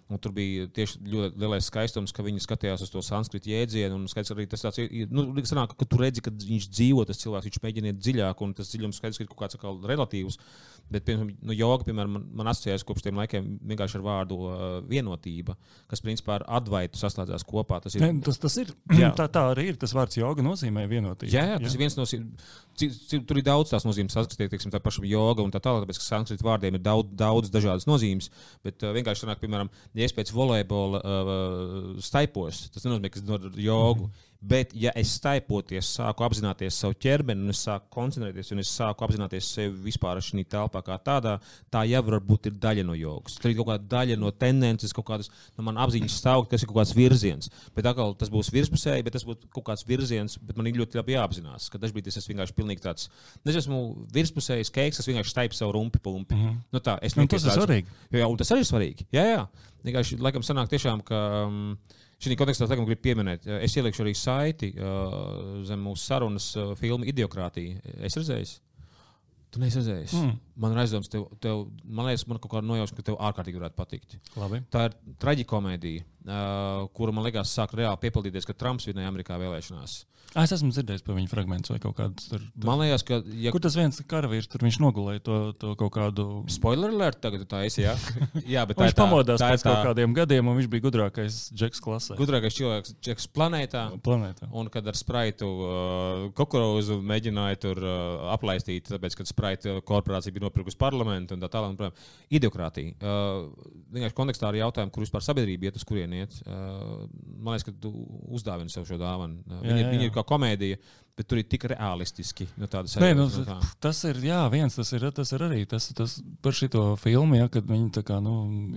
Un tur bija tieši ļoti lielais skaistums, ka viņi skatījās uz to sanskrita jēdzienu. Skaidrs, arī tas tāds, nu, sanāk, ka tu redzi, ka viņš dzīvo, tas cilvēks, viņš mēģina iet dziļāk, un tas dziļums skaidrs, ka ir kaut kāds kā relatīvs. Bet, piemēram, nu, joga, piemēram, man, man asociējas kopš tiem laikiem vienkārši ar vārdu uh, vienotība, kas principā ar advaitu saslēdzās kopā. Tas ir, ne, tas, tas ir [CLEARS THROAT] tā, tā arī ir. Tas vārds joga nozīmē vienotību. Jā, jā tas jā. ir viens no. Tur ir daudz tās nozīmes, saskatīt, teiksim, tā paša joga un tā tālāk, tāpēc, ka sanskrita vārdiem ir daudz, daudz dažādas nozīmes. Bet uh, vienkārši sanāk, piemēram, ja es pēc volejbola uh, staipos, tas nenozīmē, ka es dodu jogu. Mm -hmm. Bet, ja es staipoties, sāku apzināties savu ķermeni, un es sāku koncentrēties, un es sāku apzināties sevi vispār šajā telpā, kā tādā, tā jau varbūt ir daļa no jogas. Tur ir kaut kāda daļa no tendences, kaut kādas no manas apziņas stāvokļa, kas ir kaut kāds virziens. Bet atkal tas būs virspusēji, bet tas būs kaut kāds virziens, bet man ir ļoti labi jāapzinās, ka dažkārt es esmu vienkārši pilnīgi tāds, es esmu virspusējs keiks, kas vienkārši staipa savu rumpi pumpi. Mm -hmm. nu, tā, nu, tas ir svarīgi. Jā, un tas arī ir svarīgi. Jā, jā. Vienkārši, laikam, sanāk tiešām, ka. Um, Šī kontekstā es gribu pieminēt, es ielikšu arī saiti uh, zem mūsu sarunas uh, filmu Idiokrātija. Es redzēju, tu neesi redzējis. Mm. Man ir aizdoms, tev, tev, man liekas, man kaut kāda nojausma, ka tev ārkārtīgi varētu patikt. Labi. Tā ir traģikomēdija, uh, kura man liekas sāk reāli piepildīties, kad Trumps vinēja Amerikā vēlēšanās. Uh, Es esmu dzirdējis par viņu fragment vai kaut kādu tur. tur. Man liekas, ka. Ja... Kur tas viens karavīrs tur viņš nogulēja to, to kaut kādu. Spoiler alert, tagad tā esi. Jā, [LAUGHS] jā bet viņš tā, pamodās tā, pēc tā... kaut kādiem gadiem, un viņš bija gudrākais džeks klasē. Gudrākais cilvēks džeks planētā. planētā. Un kad ar spraitu uh, kukurūzu mēģināja tur uh, aplaistīt, tāpēc, ka spraita korporācija bija nopirkusi parlamentu un tā tālāk. Ideokrātija. Uh, vienkārši kontekstā ar jautājumu, kur vispār sabiedrība iet, uz kurien iet. Uh, man liekas, ka tu uzdāvini sev šo dāvanu. Uh, viņi, jā, jā. viņi ir kā komēdija, bet tur ir tik realistiski. No Nē, nu, no tā. tas ir jā, viens, tas ir, tas ir arī tas, tas par šo filmu, ja, kad viņi kā, nu,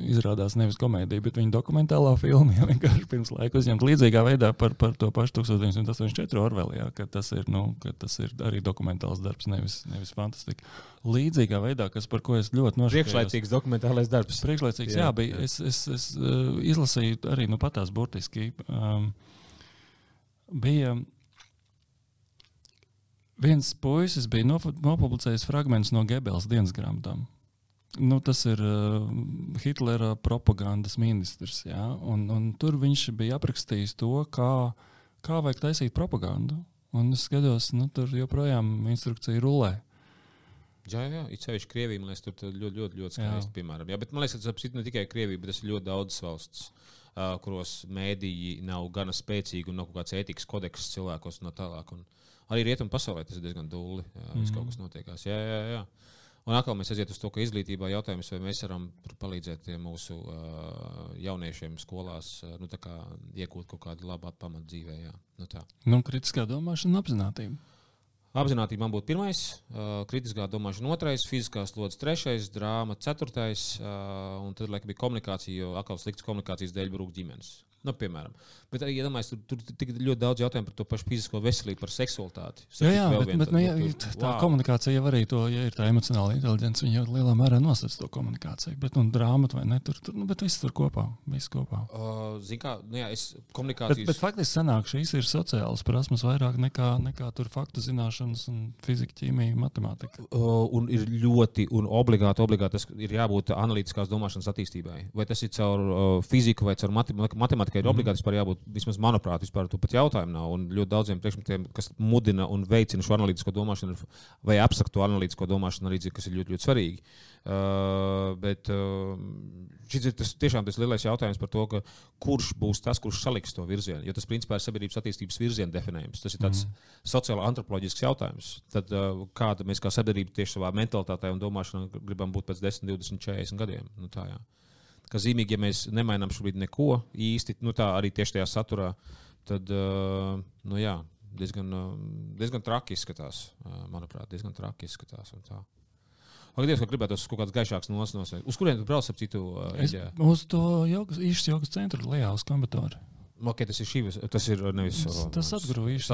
izrādās nevis komēdija, bet viņa dokumentālā filma. Ja, vienkārši pirms laika uzņemta līdzīgā veidā par, par to pašu 1984 Orvelijā, ka tas ir, nu, ka tas ir arī dokumentāls darbs, nevis, nevis fantastika. Līdzīgā veidā, kas par ko es ļoti nošķiros. Priekšlaicīgs dokumentālais darbs. Priekšlaicīgs, jā, jā bija. Jā. Es, es, es uh, izlasīju arī nu, patās burtiski. Um, bija viens puisis bija nopublicējis fragment no Gebels dienas grāmatām. Nu, tas ir uh, Hitlera propagandas ministrs. Ja? Un, un tur viņš bija aprakstījis to, kā, kā vajag taisīt propagandu. Un es skatos, nu, tur joprojām instrukcija rulē. Jā, jā, it sevišķi Krievija, man liekas, tur ļoti, ļoti, ļoti skaisti, jā. piemēram. Jā, bet man liekas, tas ir ne tikai Krievija, bet tas ir ļoti daudz valsts, uh, kuros mēdīji nav gana spēcīgi un nav kaut kāds ētikas kodeks cilvēkos un tā tālāk. Un, uh, Arī rietumu pasaulē tas ir diezgan dūli. Jā, mm -hmm. kaut kas notiekās. Jā, jā, jā. Un atkal mēs aiziet uz to, ka izglītībā jautājums, vai mēs varam palīdzēt mūsu uh, jauniešiem skolās uh, nu, iegūt kaut kādu labu pamatu dzīvē. Jā. Nu, tā. nu, kritiskā domāšana un apziņotība. Apzinātība man būtu pirmais, uh, kritiskā domāšana otrais, fiziskā slodze trešais, drāma ceturtais, uh, un tad, laikam, bija komunikācija, jo atkal sliktas komunikācijas dēļ brūk ģimenes. Nu, piemēram. Bet arī, ja domāju, tur, tur tik ļoti daudz jautājumu par to pašu fizisko veselību, par seksualitāti. Jā, jā bet, bet, nu, ja, tā wow. komunikācija jau arī to, ja ir tā emocionāla inteligence, viņa jau lielā mērā nosacīs to komunikāciju. Bet, nu, drāma vai ne, tur, tur nu, bet viss tur kopā. Viss kopā. Uh, Ziniet, kā, nu, jā, es komunikācijas. Bet, bet faktiski sanāk, šīs ir sociālas prasmes vairāk nekā, nekā tur faktu zināšanas un fizika, ķīmija, matemātika. Uh, un ir ļoti un obligāti, obligāti tas ir jābūt analītiskās domāšanas attīstībai. Vai tas ir caur uh, fiziku vai caur matemātiku? matemātikai ir obligāti vispār jābūt, vismaz manuprāt, vispār tu pat jautājumu nav. Un ļoti daudziem priekšmetiem, kas mudina un veicina šo analītisko domāšanu, vai apsaktu analītisko domāšanu, arī kas ir ļoti, ļoti svarīgi. Uh, bet uh, šis ir tas, tiešām tas lielais jautājums par to, kurš būs tas, kurš saliks to virzienu. Jo tas principā ir sabiedrības attīstības virziena definējums. Tas ir tāds mm. sociāli antropoloģisks jautājums. Tad, uh, kāda mēs kā sabiedrība tieši savā mentalitātē un domāšanā gribam būt pēc 10, 20, 40 gadiem. Nu, tā, jā ka zīmīgi, ja mēs nemainām šobrīd neko īsti, nu tā arī tieši tajā saturā, tad uh, nu jā, diezgan, uh, diezgan traki izskatās. Uh, manuprāt, diezgan traki izskatās. Ak, Dievs, ka gribētu uz kaut kādas gaišākas nosaukt. Uz kurien tu brauc ap citu? Es, uz to jogas, īšas jogas centru, lejā uz kombinātoru. Okay, tas ir šīs, tas ir nevis. Tas atgrūž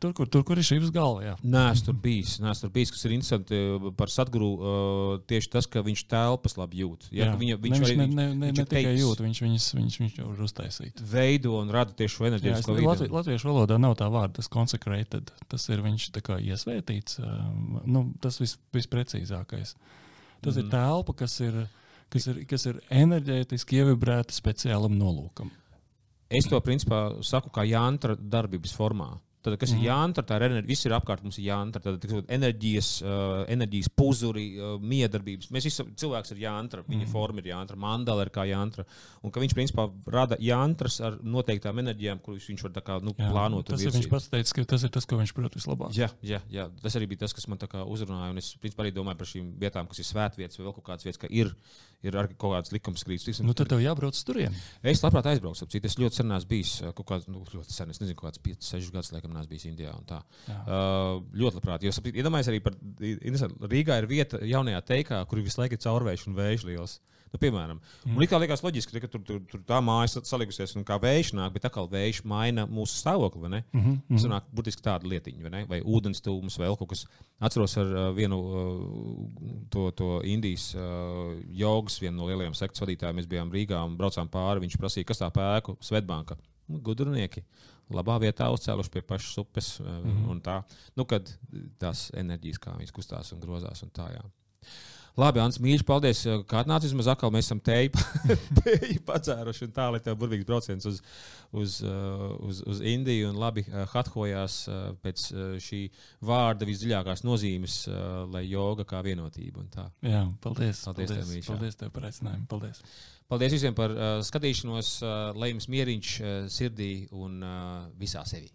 tur, kur, tur, kur ir šīs galva. Nē, es tur biju. Nē, es tur biju, kas ir interesanti eh, par Satguru. Uh, tieši tas, ka viņš telpas labi jūt. Jā, jā. Viņa, viņš ne, arī, ne, ne, ne, viņš ne tikai jūt, viņš viņus viņš, viņš jau ir uztaisījis. Veido un rada tieši šo enerģiju. Latvi, latviešu valodā nav tā vārda, tas consecrated. Tas ir viņš tā kā iesvētīts. Uh, nu, tas vis, visprecīzākais. Tas mm. ir telpa, kas ir, kas ir, kas ir enerģētiski ievibrēta speciālam nolūkam. Es to principā saku kā jantra darbības formā. Tad, kas mm. ir mhm. jāntra, tā ir enerģija. Viss ir apkārt mums ir jāntra. Tad, tad enerģijas, uh, enerģijas puzuri, uh, miedarbības. Mēs visi cilvēks ir jāntra, viņa mm. forma ir jāntra, mandala ir kā jāntra. Un ka viņš principā rada jāntras ar noteiktām enerģijām, kuras viņš var kā, nu, jā, plānot. Tas ir viņš pats teica, ka tas ir tas, ko viņš prot vislabāk. Jā, jā, jā, tas arī bija tas, kas man uzrunāja. Un es principā arī domāju par šīm vietām, kas ir svētvietas vai vēl kaut kādas vietas, ka ir ir arī kaut kāds likumskrīts. Nu, tad tev jābrauc uz turieni. Es labprāt aizbraukšu. Es ļoti sen esmu bijis, kaut kāds, nu, ļoti sen, es nezinu, kāds 5, 6 gadus, laikam, neesmu bijis Indijā. Uh, ļoti labprāt. Jo, iedomājieties, arī par Rīgā ir vieta jaunajā teikā, kur visu laiku ir caurvējš un vējš liels. Nu, piemēram, mm. man liekas, loģiski, ka tur, tur, tur tā māja salikusies un kā vējš nāk, bet atkal vējš maina mūsu stāvokli. Mm -hmm. Tas nāk būtiski tāda lietiņa, vai, vai ūdens tūms, vai kaut kas. Atceros ar uh, vienu uh, to, to Indijas uh, jogas, vienu no lielajiem sekts vadītājiem. Mēs bijām Rīgā un braucām pāri. Viņš prasīja, kas tā pēku Svetbanka. Nu, gudrinieki labā vietā uzcēluši pie pašas upes. Mm -hmm. Un tā, nu, kad tās enerģijas, kā viņas kustās un grozās un tā. Jā. Labi, Ants, mīļš, paldies, ka atnācis. Mēs atkal mēs esam teju padzēruši [LAUGHS] un tā, lai tev burvīgs brauciens uz, uz, uh, uz, uz Indiju un labi uh, hathojās pēc šī vārda visdziļākās nozīmes, lai joga kā vienotība. Jā, paldies. Paldies, paldies, tev, mīļš, paldies tev par aicinājumu. Paldies. Paldies visiem par uh, skatīšanos, uh, lai jums mieriņš uh, sirdī un uh, visā sevī.